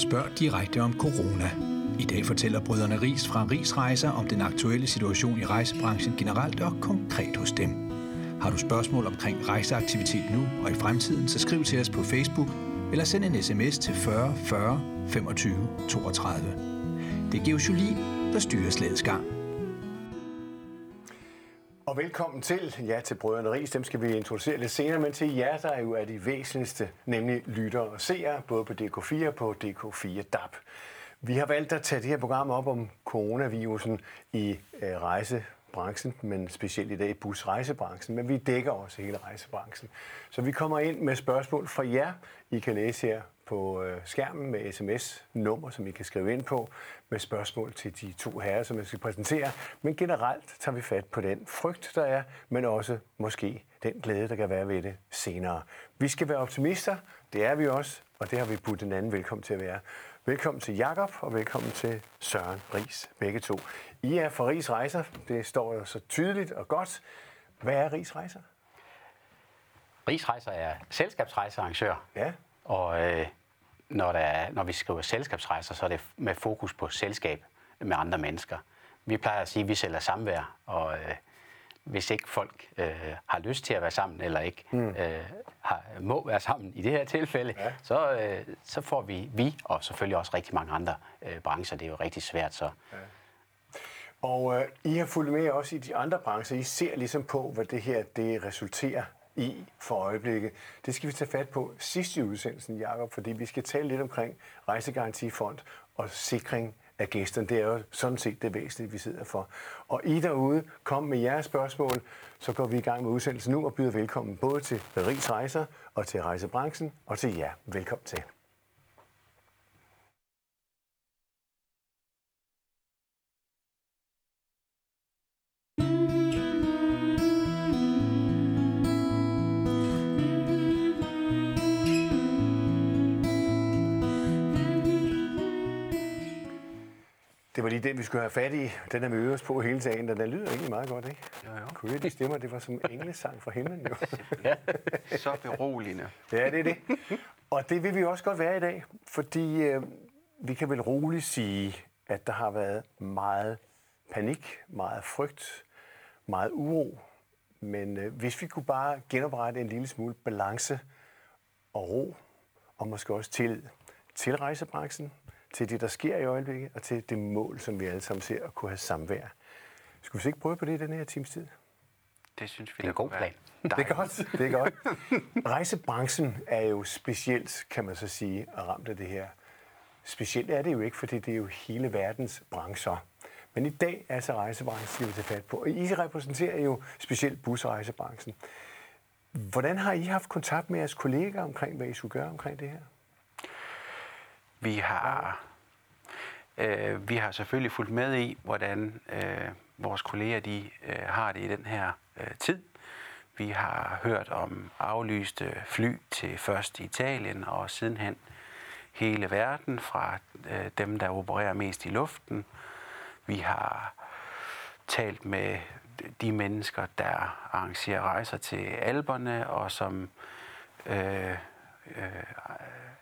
Spørg direkte om corona. I dag fortæller brødrene Ries fra Risrejser om den aktuelle situation i rejsebranchen generelt og konkret hos dem. Har du spørgsmål omkring rejseaktivitet nu og i fremtiden, så skriv til os på Facebook eller send en sms til 40 40 25 32. Det er Georg Jolin, der styrer slagets gang. Og velkommen til, ja, til Brødrene Ries. Dem skal vi introducere lidt senere, men til jer, der er jo er de væsentligste, nemlig lyttere og seere, både på DK4 og på DK4 DAB. Vi har valgt at tage det her program op om coronavirusen i øh, rejsebranchen, men specielt i dag i busrejsebranchen, men vi dækker også hele rejsebranchen. Så vi kommer ind med spørgsmål fra jer. I kan læse her på øh, skærmen med sms-nummer, som I kan skrive ind på, med spørgsmål til de to herrer, som jeg skal præsentere. Men generelt tager vi fat på den frygt, der er, men også måske den glæde, der kan være ved det senere. Vi skal være optimister, det er vi også, og det har vi budt en anden velkommen til at være. Velkommen til Jakob og velkommen til Søren Ries, begge to. I er fra Ries Rejser, det står jo så tydeligt og godt. Hvad er Ries Rejser? Ries Rejser er selskabsrejsearrangør. Ja. Og øh, når, der er, når vi skriver selskabsrejser, så er det med fokus på selskab med andre mennesker. Vi plejer at sige, at vi sælger samvær, og øh, hvis ikke folk øh, har lyst til at være sammen, eller ikke mm. øh, har, må være sammen i det her tilfælde, ja. så, øh, så får vi, vi og selvfølgelig også rigtig mange andre øh, brancher, det er jo rigtig svært. Så. Ja. Og øh, I har fulgt med også i de andre brancher. I ser ligesom på, hvad det her det resulterer i for øjeblikket. Det skal vi tage fat på sidst i udsendelsen, Jacob, fordi vi skal tale lidt omkring rejsegarantifond og sikring af gæsterne. Det er jo sådan set det væsentlige, vi sidder for. Og I derude, kom med jeres spørgsmål, så går vi i gang med udsendelsen nu og byder velkommen både til Paris Rejser og til rejsebranchen og til jer. Velkommen til. Det var lige den, vi skulle have fat i. Den er vi øvet på hele dagen. Den lyder egentlig meget godt, ikke? Jo, jo. Kunne de stemmer? Det var som englesang fra himlen, jo. ja, så beroligende. Ja, det er det. Og det vil vi også godt være i dag, fordi øh, vi kan vel roligt sige, at der har været meget panik, meget frygt, meget uro. Men øh, hvis vi kunne bare genoprette en lille smule balance og ro, og måske også tillid til rejsebranchen, til det, der sker i øjeblikket, og til det mål, som vi alle sammen ser at kunne have samvær. Skulle vi ikke prøve på det i den her times tid? Det synes vi, det er en god plan. Det er godt. Det er godt. Rejsebranchen er jo specielt, kan man så sige, ramt af det her. Specielt er det jo ikke, fordi det er jo hele verdens brancher. Men i dag er altså rejsebranchen, skal vi tage fat på. Og I repræsenterer jo specielt busrejsebranchen. Hvordan har I haft kontakt med jeres kollegaer omkring, hvad I skulle gøre omkring det her? Vi har, øh, vi har selvfølgelig fulgt med i, hvordan øh, vores kolleger de, øh, har det i den her øh, tid. Vi har hørt om aflyste fly til først Italien og sidenhen hele verden fra øh, dem, der opererer mest i luften. Vi har talt med de mennesker, der arrangerer rejser til alberne og som øh, øh,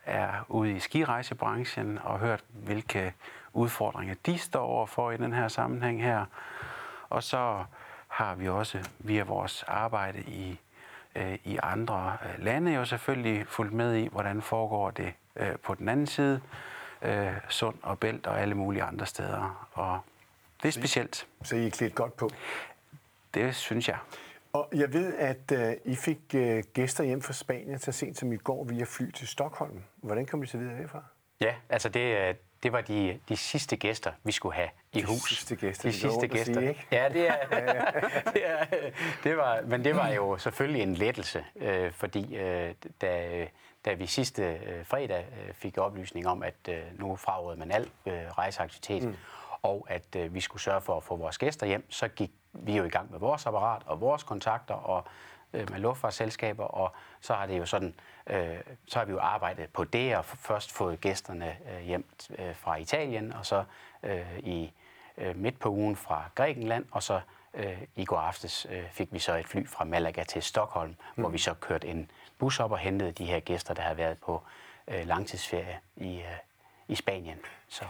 er ude i skirejsebranchen og hørt, hvilke udfordringer de står overfor i den her sammenhæng her. Og så har vi også via vores arbejde i, øh, i andre øh, lande jo selvfølgelig fulgt med i, hvordan foregår det øh, på den anden side, øh, Sund og Bælt og alle mulige andre steder. Og det er specielt. Så I er klædt godt på? Det synes jeg. Og jeg ved, at uh, I fik uh, gæster hjem fra Spanien så sent som i går via fly til Stockholm. Hvordan kom I så videre derfra? Ja, altså det, det var de, de sidste gæster, vi skulle have i de hus. De sidste gæster, de sidste gæster. Sige, ikke? Ja, det er, det er, det var, men det var jo selvfølgelig en lettelse, øh, fordi øh, da, da vi sidste øh, fredag øh, fik oplysning om, at øh, nu frarådede man al øh, rejseaktivitet, mm. og at øh, vi skulle sørge for at få vores gæster hjem, så gik vi er jo i gang med vores apparat og vores kontakter og øh, med luftfartsselskaber, og så har det jo sådan, øh, så har vi jo arbejdet på det og først fået gæsterne øh, hjem øh, fra Italien, og så øh, i øh, midt på ugen fra Grækenland, og så øh, i går aftes øh, fik vi så et fly fra Malaga til Stockholm, mm. hvor vi så kørte en bus op og hentede de her gæster, der har været på øh, langtidsferie i, øh, i Spanien. Så.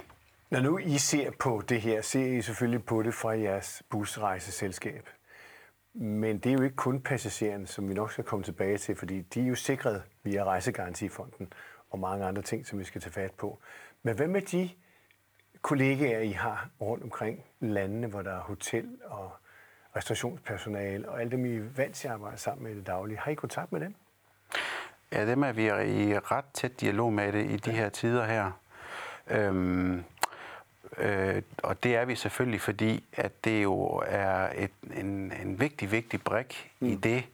Når nu I ser på det her, ser I selvfølgelig på det fra jeres busrejseselskab. Men det er jo ikke kun passagererne, som vi nok skal komme tilbage til, fordi de er jo sikret via Rejsegarantifonden og mange andre ting, som vi skal tage fat på. Men hvad med de kollegaer, I har rundt omkring landene, hvor der er hotel og restaurationspersonale, og alle dem, I er vant til at arbejde sammen med i det daglige. Har I kontakt med dem? Ja, dem er vi i ret tæt dialog med det i de her tider her. Øhm, øh, og det er vi selvfølgelig, fordi at det jo er et, en, en vigtig, vigtig brik mm. i det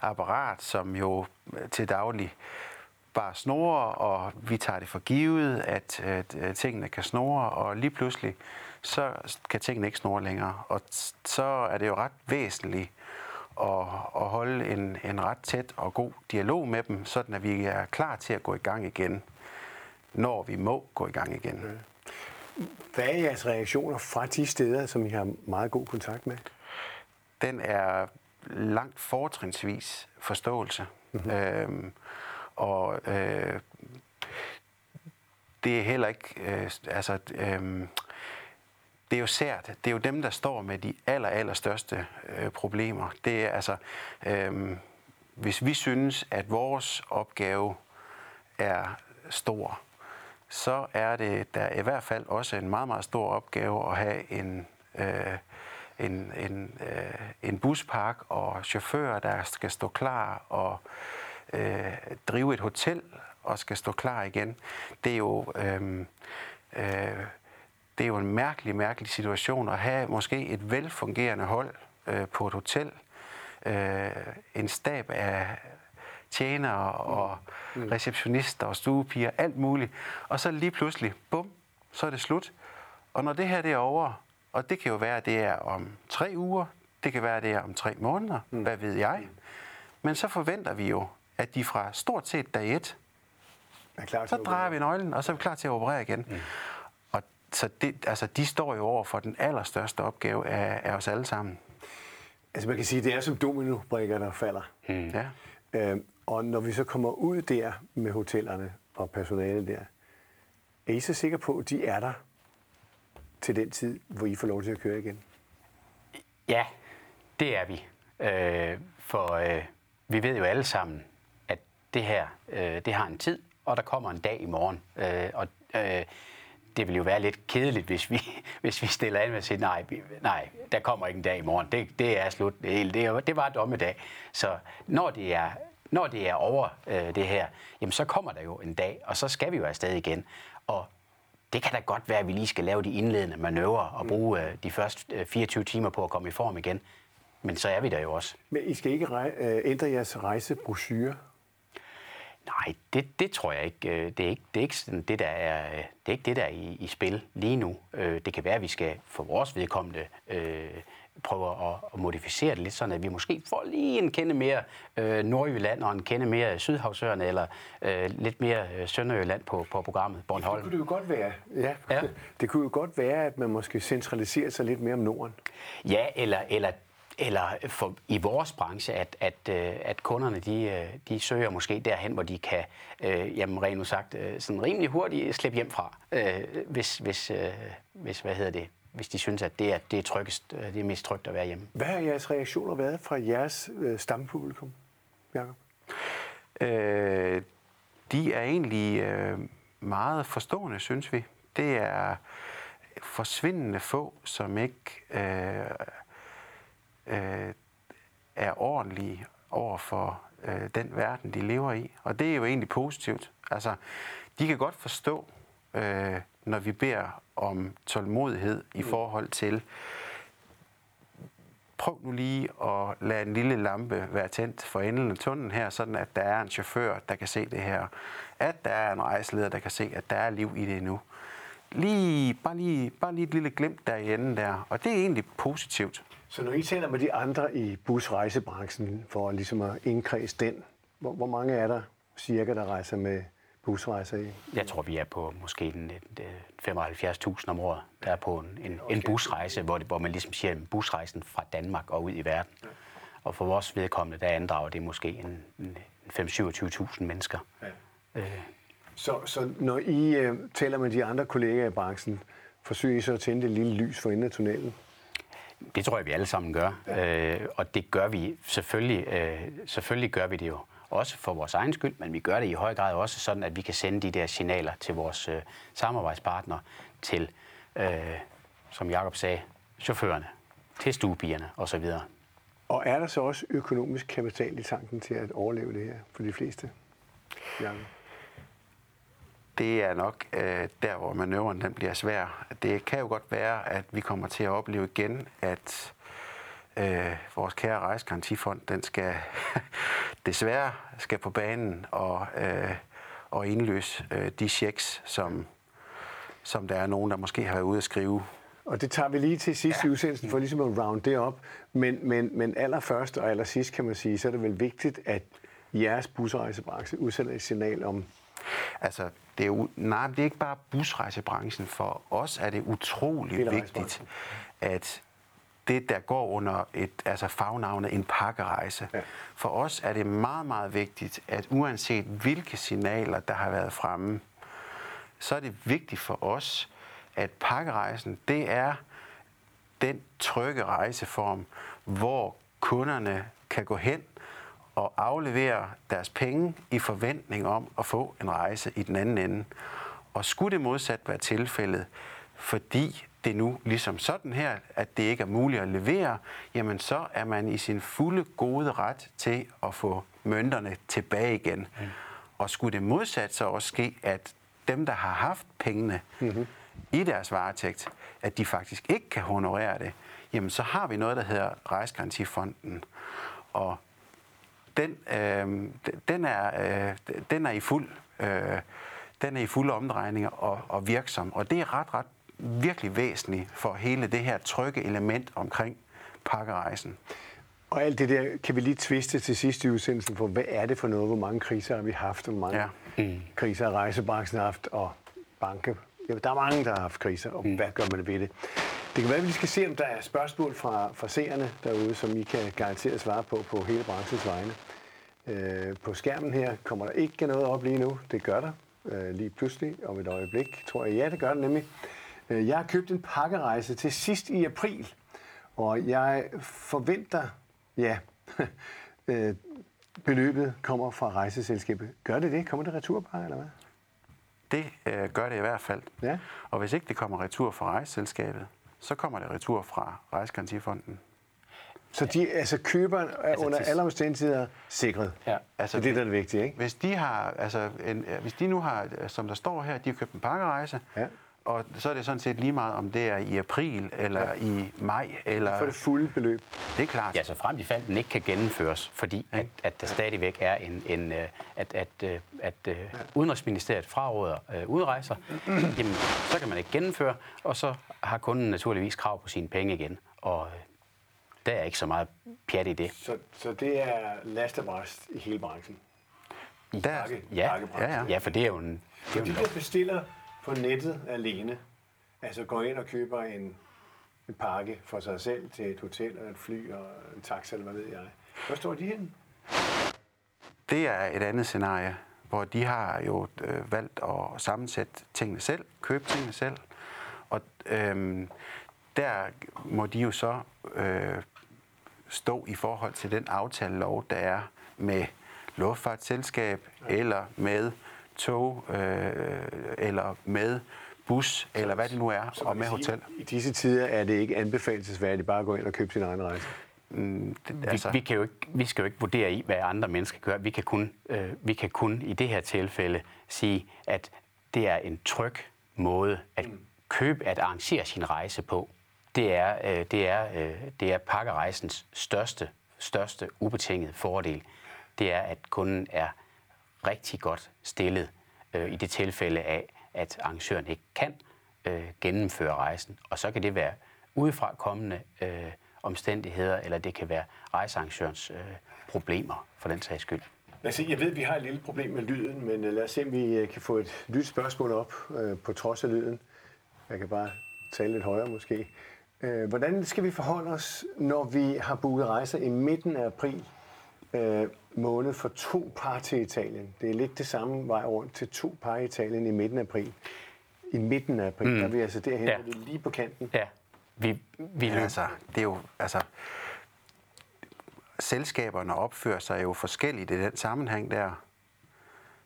apparat, som jo til daglig bare snore, og vi tager det for givet, at, at, tingene kan snore, og lige pludselig så kan tingene ikke snore længere. Og så er det jo ret væsentligt at, at holde en, en ret tæt og god dialog med dem, sådan at vi er klar til at gå i gang igen, når vi må gå i gang igen. Hvad er jeres reaktioner fra de steder, som I har meget god kontakt med? Den er langt fortrinsvis forståelse. Mm-hmm. Øhm, og øh, det er heller ikke, øh, altså, øh, det er jo sært. Det er jo dem, der står med de aller, aller største øh, problemer. Det er altså, øh, hvis vi synes, at vores opgave er stor, så er det der i hvert fald også en meget, meget stor opgave at have en, øh, en, en, øh, en buspark og chauffører, der skal stå klar og øh, drive et hotel og skal stå klar igen. Det er jo... Øh, øh, det er jo en mærkelig, mærkelig situation at have måske et velfungerende hold øh, på et hotel, øh, en stab af tjenere og mm. receptionister og stuepiger, alt muligt. Og så lige pludselig, bum, så er det slut. Og når det her det er over, og det kan jo være, at det er om tre uger, det kan være, at det er om tre måneder, mm. hvad ved jeg. Men så forventer vi jo, at de fra stort set dag et, er klar til så drejer vi nøglen, og så er vi klar til at operere igen. Mm. Og så det, altså, de står jo over for den allerstørste opgave af, af os alle sammen. Altså man kan sige, at det er som dominobrikker, der falder. Mm. Ja. Øhm, og når vi så kommer ud der med hotellerne og personalet der, er I så sikre på, at de er der til den tid, hvor I får lov til at køre igen? Ja, det er vi. Øh, for øh, vi ved jo alle sammen, at det her, øh, det har en tid, og der kommer en dag i morgen. Øh, og øh, det vil jo være lidt kedeligt, hvis vi, hvis vi stiller an med at sige, nej, nej, der kommer ikke en dag i morgen. Det, det er slut. Det, det, det var dommedag. Så når det er, når det er over øh, det her, jamen så kommer der jo en dag, og så skal vi jo afsted igen. Og det kan da godt være, at vi lige skal lave de indledende manøvrer og bruge øh, de første øh, 24 timer på at komme i form igen. Men så er vi der jo også. Men I skal ikke rej- øh, ændre jeres rejsebrochure? Nej, det, det tror jeg ikke. Øh, det er ikke det, er ikke sådan, det, der er, det er ikke det, der er i, i spil lige nu. Øh, det kan være, at vi skal for vores vedkommende øh, prøve at, at modificere det lidt, sådan at vi måske får lige en kende mere øh, Nordjylland og en kende mere Sydhavsøerne, eller øh, lidt mere øh, Sønderjylland på, på programmet Bornholm. Det kunne det jo godt være. Ja. ja. Det kunne jo godt være, at man måske centraliserer sig lidt mere om Norden. Ja, eller, eller eller for, i vores branche, at, at, øh, at kunderne de, øh, de søger måske derhen, hvor de kan, øh, jamen rent sagt, øh, sådan rimelig hurtigt slippe hjem fra, øh, hvis, hvis, øh, hvis, hvad hedder det, hvis de synes, at det er, det er, tryggest, det er mest trygt at være hjemme. Hvad har jeres reaktioner været fra jeres øh, stampublikum, Jacob? Øh, de er egentlig øh, meget forstående, synes vi. Det er forsvindende få, som ikke øh, øh, er ordentlige over for øh, den verden, de lever i. Og det er jo egentlig positivt. Altså, de kan godt forstå, øh, når vi beder om tålmodighed i forhold til, prøv nu lige at lade en lille lampe være tændt for enden af tunnelen her, sådan at der er en chauffør, der kan se det her. At der er en rejseleder, der kan se, at der er liv i det nu. Lige, bare, lige, bare lige et lille glimt der i enden der. Og det er egentlig positivt. Så når I taler med de andre i busrejsebranchen for ligesom at indkredse den, hvor, hvor mange er der cirka, der rejser med busrejser i? Jeg tror, vi er på måske 75.000 om året, der er på en, en, en busrejse, hvor, det, hvor man ligesom siger, busrejsen fra Danmark og ud i verden. Og for vores vedkommende, der andrager det måske en, en 5-27.000 mennesker. Ja. Øh. Så, så når I øh, taler med de andre kollegaer i branchen, forsøger I så at tænde det lille lys for enden af tunnelen? Det tror jeg, vi alle sammen gør. Ja. Øh, og det gør vi selvfølgelig, øh, selvfølgelig gør vi det jo også for vores egen skyld, men vi gør det i høj grad også sådan, at vi kan sende de der signaler til vores øh, samarbejdspartnere, til, øh, som Jakob sagde, chaufførerne, til stuebierne osv. Og er der så også økonomisk kapital i tanken til at overleve det her for de fleste? Jakob? det er nok øh, der, hvor manøvren den bliver svær. Det kan jo godt være, at vi kommer til at opleve igen, at øh, vores kære rejsgarantifond, den skal desværre skal på banen og, øh, og indløse øh, de checks, som, som der er nogen, der måske har været ude at skrive. Og det tager vi lige til sidst ja. i udsendelsen, for ligesom at round det op. Men, men, men allerførst og allersidst kan man sige, så er det vel vigtigt, at jeres busrejsebranche udsender et signal om Altså, det er jo, nej, det er ikke bare busrejsebranchen. For os er det utrolig vigtigt, at det, der går under et, altså fagnavnet en pakkerejse. Ja. For os er det meget, meget vigtigt, at uanset hvilke signaler, der har været fremme, så er det vigtigt for os, at pakkerejsen, det er den trygge rejseform, hvor kunderne kan gå hen og aflevere deres penge i forventning om at få en rejse i den anden ende. Og skulle det modsat være tilfældet, fordi det nu ligesom sådan her, at det ikke er muligt at levere, jamen så er man i sin fulde gode ret til at få mønterne tilbage igen. Mm. Og skulle det modsat så også ske, at dem, der har haft pengene mm-hmm. i deres varetægt, at de faktisk ikke kan honorere det, jamen så har vi noget, der hedder Rejsgarantifonden. Og den, øh, den, er, øh, den er i fuld øh, den er i fuld omdrejning og, og virksom. Og det er ret, ret virkelig væsentligt for hele det her trygge element omkring pakkerejsen. Og alt det der kan vi lige tviste til sidst i udsendelsen, for hvad er det for noget? Hvor mange kriser har vi haft? Hvor mange ja. mm. kriser har rejsebranchen haft? Og banke. Ja, der er mange, der har haft kriser, og mm. hvad gør man ved det? Det kan være, at vi skal se, om der er spørgsmål fra, fra seerne derude, som I kan garanteret svare på på hele branchens vegne. Øh, på skærmen her kommer der ikke noget op lige nu. Det gør der øh, lige pludselig om et øjeblik, tror jeg. Ja, det gør det nemlig. Øh, jeg har købt en pakkerejse til sidst i april, og jeg forventer, ja, øh, beløbet kommer fra rejseselskabet. Gør det det? Kommer det retur bare, eller hvad? Det øh, gør det i hvert fald. Ja. Og hvis ikke det kommer retur fra rejseselskabet, så kommer det retur fra Rejsegarantifonden. Så de, altså køberen er altså, under alle omstændigheder sikret. Ja. Altså, det er det, der er det vigtige, ikke? Hvis de, har, altså, en, hvis de nu har, som der står her, de har købt en pakkerejse, ja. Og så er det sådan set lige meget, om det er i april, eller ja. i maj, eller... For det fulde beløb. Det er klart. Ja, så frem til fald den ikke kan gennemføres, fordi at, at der stadigvæk er en... en øh, at, at, øh, at, at ja. Udenrigsministeriet fraråder uh, udrejser, jamen, så kan man ikke gennemføre, og så har kunden naturligvis krav på sine penge igen. Og der er ikke så meget pjat i det. Så, så det er lastebræst i hele branchen? I der, pakke, ja, ja, ja. ja, for det er jo en... Det er jo de, der bestiller på nettet alene, altså går ind og køber en, en pakke for sig selv til et hotel og et fly og en taxa, eller hvad ved jeg. Hvor står de henne? Det er et andet scenarie, hvor de har jo øh, valgt at sammensætte tingene selv, købe tingene selv. Og øhm, der må de jo så øh, stå i forhold til den aftalelov, der er med luftfartsselskab, ja. eller med tog, øh, eller med bus, eller hvad det nu er, så og med hotel. I disse tider er det ikke anbefalesværdigt bare at gå ind og købe sin egen rejse? Mm, det, altså... vi, vi, kan jo ikke, vi skal jo ikke vurdere i, hvad andre mennesker gør. Vi kan, kun, øh, vi kan kun i det her tilfælde sige, at det er en tryg måde at mm. købe, at arrangere sin rejse på det er, øh, det er, øh, det er pakkerejsens største, største ubetingede fordel. Det er, at kunden er rigtig godt stillet øh, i det tilfælde af, at arrangøren ikke kan øh, gennemføre rejsen. Og så kan det være udefra kommende øh, omstændigheder, eller det kan være rejsearrangørens øh, problemer for den sags skyld. Lad os se, jeg ved, at vi har et lille problem med lyden, men øh, lad os se, om vi øh, kan få et nyt spørgsmål op øh, på trods af lyden. Jeg kan bare tale lidt højere måske. Øh, hvordan skal vi forholde os, når vi har booket rejser i midten af april, øh, måned for to par til Italien. Det er lidt det samme vej rundt til to par i Italien i midten af april. I midten af april, mm. der er vi altså derhen, Ja. er lige på kanten. Ja, vi, vi Ja, altså, det er jo, altså, selskaberne opfører sig jo forskelligt i den sammenhæng der.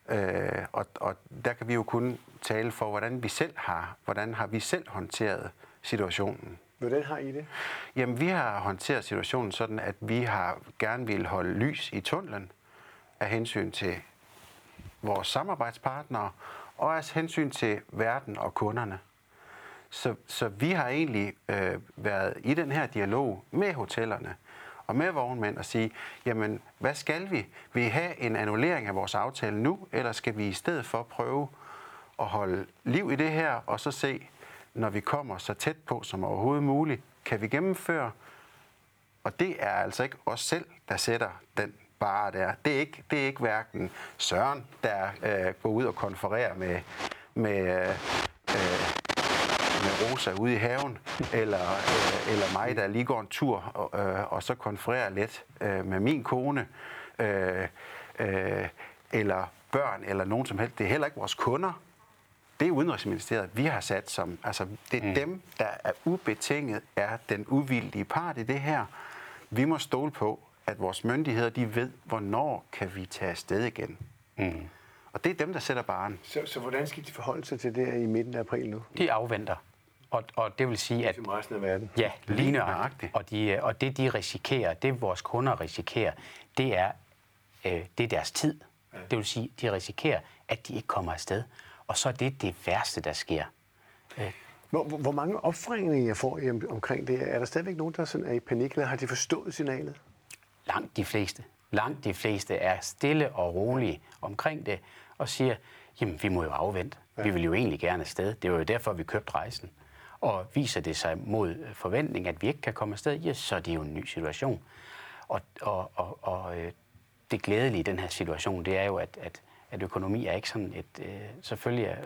Øh, og, og der kan vi jo kun tale for, hvordan vi selv har, hvordan har vi selv håndteret situationen. Hvordan har I det? Jamen, vi har håndteret situationen sådan, at vi har gerne vil holde lys i tunnelen af hensyn til vores samarbejdspartnere og af hensyn til verden og kunderne. Så, så vi har egentlig øh, været i den her dialog med hotellerne og med vognmænd og sige, jamen, hvad skal vi? Vil I have en annullering af vores aftale nu, eller skal vi i stedet for prøve at holde liv i det her, og så se, når vi kommer så tæt på som overhovedet muligt, kan vi gennemføre og det er altså ikke os selv, der sætter den bare der. Det er ikke, det er ikke hverken Søren, der øh, går ud og konfererer med, med, øh, med Rosa ude i haven, eller, øh, eller mig, der lige går en tur og, øh, og så konfererer lidt øh, med min kone, øh, øh, eller børn, eller nogen som helst. Det er heller ikke vores kunder. Det er Udenrigsministeriet, vi har sat som, altså det er mm. dem, der er ubetinget, er den uvildige part i det her. Vi må stole på, at vores myndigheder, de ved, hvornår kan vi tage afsted igen. Mm. Og det er dem, der sætter baren. Så, så hvordan skal de forholde sig til det her i midten af april nu? De afventer. Og, og det vil sige, at Som resten af verden. Ja, lige nøjagtigt. Og, de, og det, de risikerer, det vores kunder risikerer, det er, øh, det er deres tid. Det vil sige, de risikerer, at de ikke kommer afsted. Og så er det det værste, der sker. Hvor, hvor, hvor mange opfringninger jeg får I om, omkring det? Er der stadigvæk nogen, der sådan er i panik, eller har de forstået signalet? Langt de fleste. Langt de fleste er stille og rolige omkring det, og siger, jamen vi må jo afvente. Vi vil jo egentlig gerne afsted. Det var jo derfor, vi købte rejsen. Og viser det sig mod forventning, at vi ikke kan komme afsted, ja, så er det jo en ny situation. Og, og, og, og øh, det glædelige i den her situation, det er jo, at, at, at økonomi er ikke sådan et... Øh, selvfølgelig er,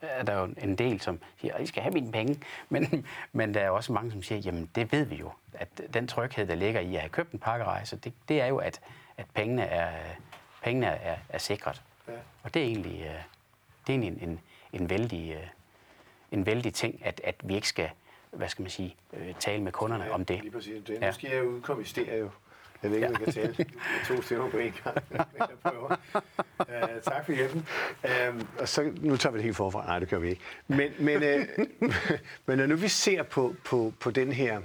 er der jo en del, som siger, at I skal have mine penge, men, men der er også mange, som siger, jamen det ved vi jo, at den tryghed, der ligger i at have købt en pakkerejse, det, det er jo, at, at pengene er, pengene er, er sikret. Ja. Og det er egentlig, øh, det er egentlig en, en, en, vældig, øh, en vældig ting, at, at vi ikke skal, hvad skal man sige, øh, tale med kunderne om det. Lige præcis. Det. Ja. Nu skal jeg udkomme i stereo. Jeg ved ikke, om jeg kan tale med to stemmer på en gang. Jeg prøver. Uh, tak for hjælpen. Uh, og så, nu tager vi det helt forfra. Nej, det gør vi ikke. Men, men, uh, men når nu vi ser på, på, på den her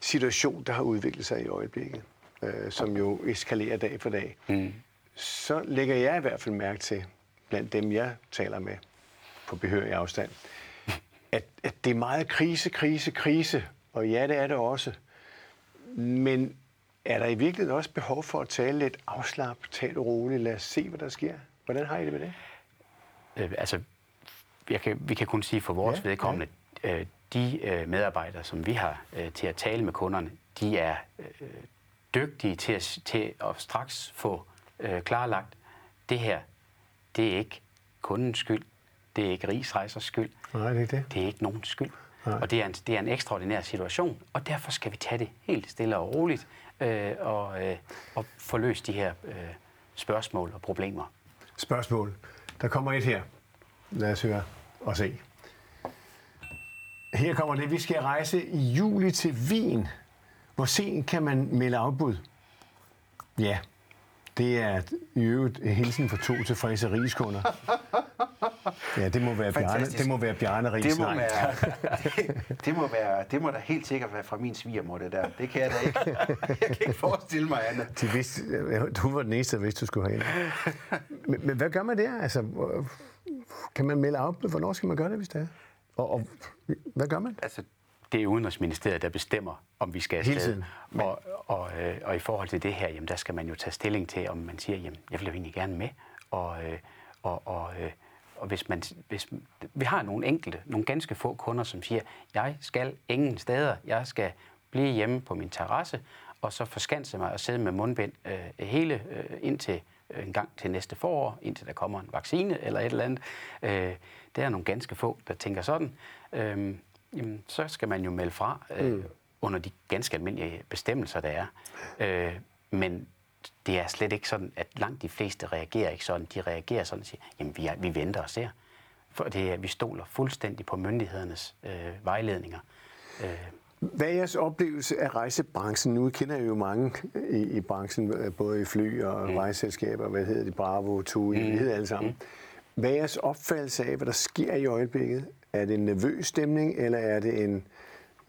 situation, der har udviklet sig i øjeblikket, uh, som jo eskalerer dag for dag, mm. så lægger jeg i hvert fald mærke til, blandt dem jeg taler med på behørig afstand, at, at det er meget krise, krise, krise. Og ja, det er det også. Men er der i virkeligheden også behov for at tale lidt afslap, tale roligt, lad os se, hvad der sker? Hvordan har I det med det? Øh, altså, jeg kan, vi kan kun sige for vores Ja, vedkommende, ja. Øh, de øh, medarbejdere, som vi har øh, til at tale med kunderne, de er øh, dygtige til at, til at straks få øh, klarlagt, det her, det er ikke kundens skyld, det er ikke rigsrejsers skyld, Nej, det er ikke det. det er ikke nogens skyld. Nej. Og det er, en, det er en ekstraordinær situation, og derfor skal vi tage det helt stille og roligt øh, og, øh, og få løst de her øh, spørgsmål og problemer. Spørgsmål. Der kommer et her. Lad os høre og se. Her kommer det. Vi skal rejse i juli til Wien. Hvor sent kan man melde afbud? Ja, det er i øvrigt øh, hilsen for to tilfredse rigskunder. Ja, det må være Bjarne, det må være Bjarne Ries. Det må, være, det, må være, det må da helt sikkert være fra min svigermor, det der. Det kan jeg da ikke. Jeg kan ikke forestille mig andet. De vidste, du var den eneste, der vidste, du skulle have men, men hvad gør man der? Altså, kan man melde afbud? Hvornår skal man gøre det, hvis det er? Og, og hvad gør man? Altså, det er Udenrigsministeriet, der bestemmer, om vi skal Hele afsted. Og, og, øh, og i forhold til det her, jamen, der skal man jo tage stilling til, om man siger, jamen, jeg vil jo egentlig gerne med. Og, øh, og, og, øh, og hvis man, hvis, vi har nogle enkelte, nogle ganske få kunder, som siger, jeg skal ingen steder, jeg skal blive hjemme på min terrasse, og så forskanse mig og sidde med mundbind øh, hele øh, indtil øh, en gang til næste forår, indtil der kommer en vaccine eller et eller andet. Øh, der er nogle ganske få, der tænker sådan. Øh, jamen, så skal man jo melde fra øh, mm. under de ganske almindelige bestemmelser, der er. Øh, men det er slet ikke sådan, at langt de fleste reagerer ikke sådan. De reagerer sådan og siger, jamen vi, er, vi venter og ser. For det er, vi stoler fuldstændig på myndighedernes øh, vejledninger. Øh, Hvad er jeres oplevelse af rejsebranchen? Nu kender jeg jo mange i, i branchen, øh, både i fly og mm. rejseselskaber, hvad hedder det, Bravo, TUI, mm. vi hedder alle sammen. Mm. Hvad er jeres opfattelse af, hvad der sker i øjeblikket? Er det en nervøs stemning, eller er det en,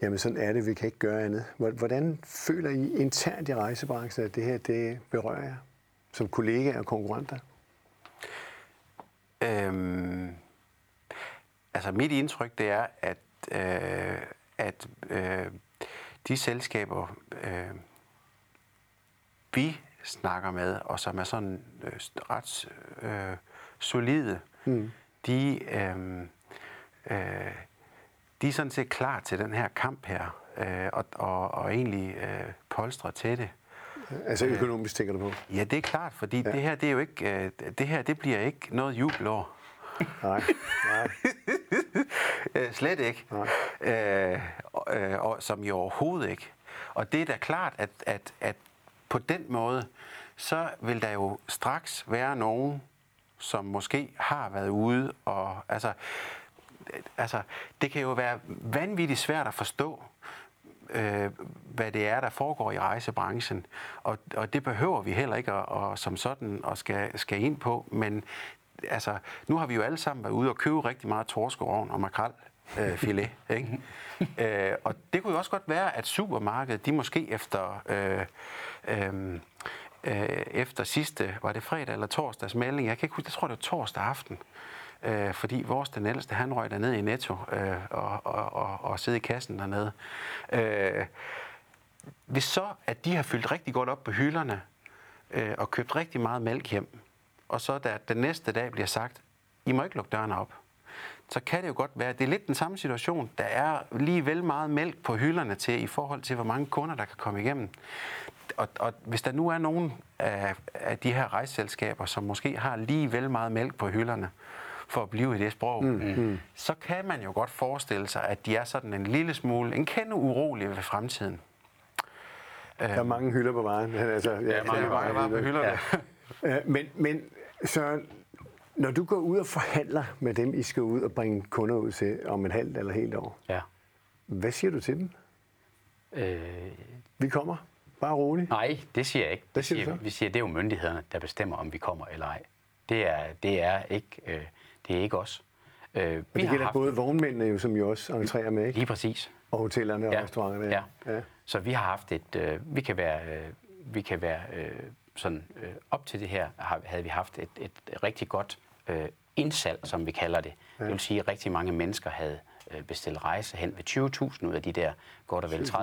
jamen sådan er det, vi kan ikke gøre andet? Hvordan føler I internt i rejsebranchen, at det her det berører jer som kollegaer og konkurrenter? Øhm, altså mit indtryk det er, at, øh, at øh, de selskaber, øh, vi snakker med, og som er sådan øh, ret øh, solide, mm. de, øh, øh, de er sådan set klar til den her kamp her, øh, og, og, og egentlig øh, polstre til det. Altså økonomisk tænker du på? Ja, det er klart, fordi ja. det her, det er jo ikke, øh, det her, det bliver ikke noget jubelår. Nej, nej. Øh, slet ikke. Nej. Øh, øh, og, som jo overhovedet ikke. Og det er da klart, at, at, at på den måde, så vil der jo straks være nogen, som måske har været ude og altså, altså det kan jo være vanvittigt svært at forstå, øh, hvad det er, der foregår i rejsebranchen. Og, og det behøver vi heller ikke at, og, som sådan at skal, skal ind på, men altså, nu har vi jo alle sammen været ude og købe rigtig meget torskerovn og makrel øh, filet. Ikke? øh, og det kunne jo også godt være, at supermarkedet, de måske efter, øh, øh, øh, efter sidste, var det fredag eller torsdags melding, jeg kan ikke huske, jeg tror det var torsdag aften, øh, Øh, fordi vores den ældste, han røg ned i Netto øh, og, og, og, og sidde i kassen dernede. Øh, hvis så, at de har fyldt rigtig godt op på hylderne øh, og købt rigtig meget mælk hjem, og så der den næste dag bliver sagt, I må ikke lukke dørene op, så kan det jo godt være, at det er lidt den samme situation. Der er lige vel meget mælk på hylderne til, i forhold til, hvor mange kunder, der kan komme igennem. Og, og hvis der nu er nogen af, af de her rejseselskaber, som måske har lige vel meget mælk på hylderne, for at blive i det sprog, mm, mm. så kan man jo godt forestille sig, at de er sådan en lille smule, en kende urolig ved fremtiden. Der er mange hylder på vejen. Altså, ja, ja mange, mange på hylderne. Ja. men, men så når du går ud og forhandler med dem, I skal ud og bringe kunder ud til om et halvt eller helt år, ja. hvad siger du til dem? Øh... Vi kommer. Bare roligt. Nej, det siger jeg ikke. Hvad siger siger? Vi siger, det er jo myndighederne, der bestemmer, om vi kommer eller ej. Det er, det er, ikke, øh, det er ikke os. Øh, vi det gælder haft... både vognmændene, jo, som jo også entrerer med, ikke? Lige præcis. Og hotellerne og ja. restauranterne. Ja. ja. Så vi har haft et... Øh, vi kan være... Øh, vi kan være øh, sådan, øh, op til det her har, havde vi haft et, et rigtig godt øh, indsalg, som vi kalder det. Ja. Det vil sige, at rigtig mange mennesker havde øh, bestilt rejse hen ved 20.000 ud af de der godt og vel 30.000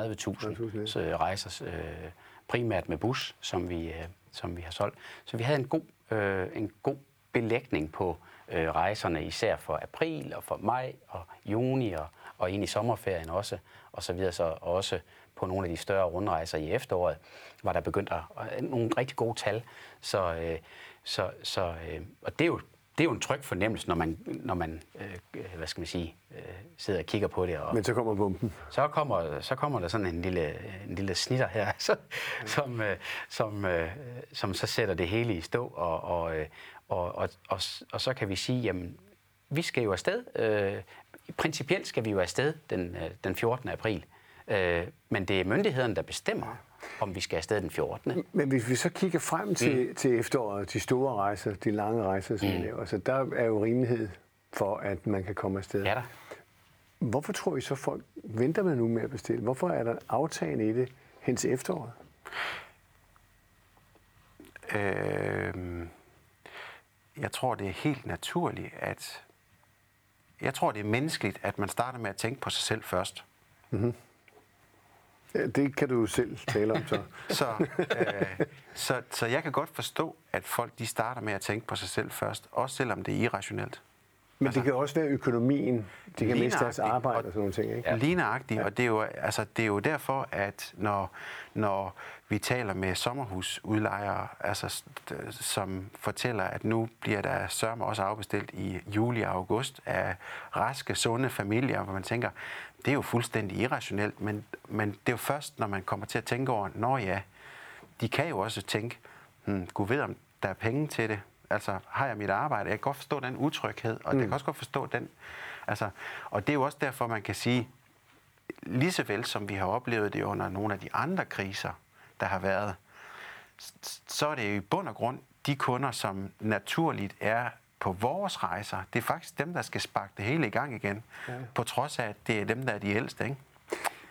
rejser, øh, primært med bus, som vi, øh, som vi har solgt. Så vi havde en god, øh, en god belægning på øh, rejserne, især for april og for maj og juni og, og ind i sommerferien også, og så videre, så også på nogle af de større rundrejser i efteråret, var der begyndt at, nogle rigtig gode tal. Så, øh, så, så øh, og det er jo det er jo en tryg fornemmelse, når man, når man øh, hvad skal man sige, øh, sidder og kigger på det. Og Men så kommer bomben. Så kommer, så kommer der sådan en lille, en lille snitter her, så, som, øh, som, øh, som så sætter det hele i stå, og, og, øh, og, og, og, og så kan vi sige, jamen, vi skal jo afsted. Øh, principielt skal vi jo afsted den, øh, den 14. april. Øh, men det er myndighederne, der bestemmer, om vi skal afsted den 14. Men hvis vi så kigger frem til, mm. til efteråret, de store rejser, de lange rejser, som mm. vi laver, så der er jo rimelighed for, at man kan komme afsted. Ja da. Hvorfor tror I så, folk venter man nu med at bestille? Hvorfor er der aftagende i det hen til efteråret? Øh, jeg tror, det er helt naturligt, at jeg tror, det er menneskeligt, at man starter med at tænke på sig selv først. Mm-hmm. Ja, det kan du selv tale om så. så, øh, så. Så jeg kan godt forstå, at folk de starter med at tænke på sig selv først, også selvom det er irrationelt. Men altså, det kan også være økonomien. De kan miste deres arbejde og, og sådan nogle ting, ikke? Ja. Ligneragtigt, ja. og det er, jo, altså, det er jo derfor, at når, når vi taler med sommerhusudlejere, altså, som fortæller, at nu bliver der sørme også afbestilt i juli og august af raske, sunde familier, hvor man tænker, det er jo fuldstændig irrationelt, men, men det er jo først, når man kommer til at tænke over, når ja, de kan jo også tænke, hmm, gud ved, om der er penge til det. Altså, har jeg mit arbejde? Jeg kan godt forstå den utryghed, og mm. jeg kan også godt forstå den... Altså, og det er jo også derfor, man kan sige, lige så vel som vi har oplevet det under nogle af de andre kriser, der har været, så er det jo i bund og grund de kunder, som naturligt er på vores rejser. Det er faktisk dem, der skal sparke det hele i gang igen, ja. på trods af, at det er dem, der er de ældste. Ikke?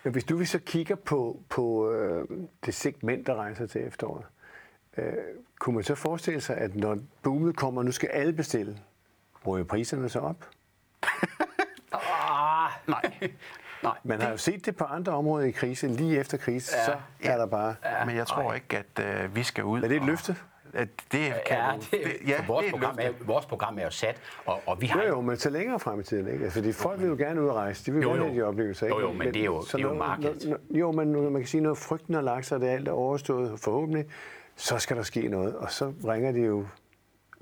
Men hvis du så kigger på, på øh, det segment, der rejser til efteråret, øh, kunne man så forestille sig, at når boomet kommer, nu skal alle bestille, ryger priserne så op? ah, nej. Nej, Man har jo set det på andre områder i krise. Lige efter krise, ja, så er ja, der bare... Ja, men jeg tror nej. ikke, at øh, vi skal ud... Er det et løfte? At det kan ja, det, det, ja, vores, det er program er, vores program er jo sat, og, og vi har... Jo, jo, men så længere frem i tiden, ikke? Altså, de folk vil jo gerne ud og rejse, de vil jo, gerne have de oplevelser, ikke? Jo, jo, men det er jo, så det er jo markedet. Jo, men man kan sige, når frygten har lagt sig, det er alt er overstået, forhåbentlig, så skal der ske noget, og så ringer de jo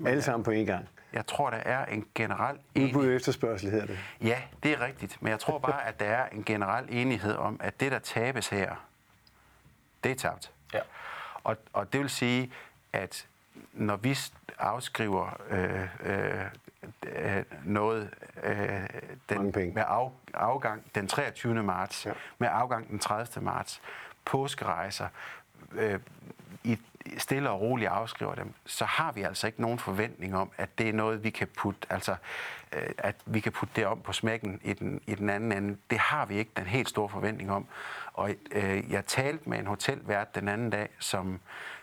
alle sammen på en gang. Jeg tror, der er en generel enighed. Udbud efterspørgsel hedder det. Ja, det er rigtigt. Men jeg tror bare, at der er en generel enighed om, at det, der tabes her, det er tabt. Ja. Og, og det vil sige, at når vi afskriver øh, øh, øh, noget øh, den, med af, afgang den 23. marts, ja. med afgang den 30. marts, påskerejser, øh, stille og roligt afskriver dem, så har vi altså ikke nogen forventning om, at det er noget, vi kan putte, altså, øh, at vi kan putte det om på smækken i den, i den anden ende. Det har vi ikke den helt store forventning om. Og øh, jeg talte med en hotelvært den anden dag, som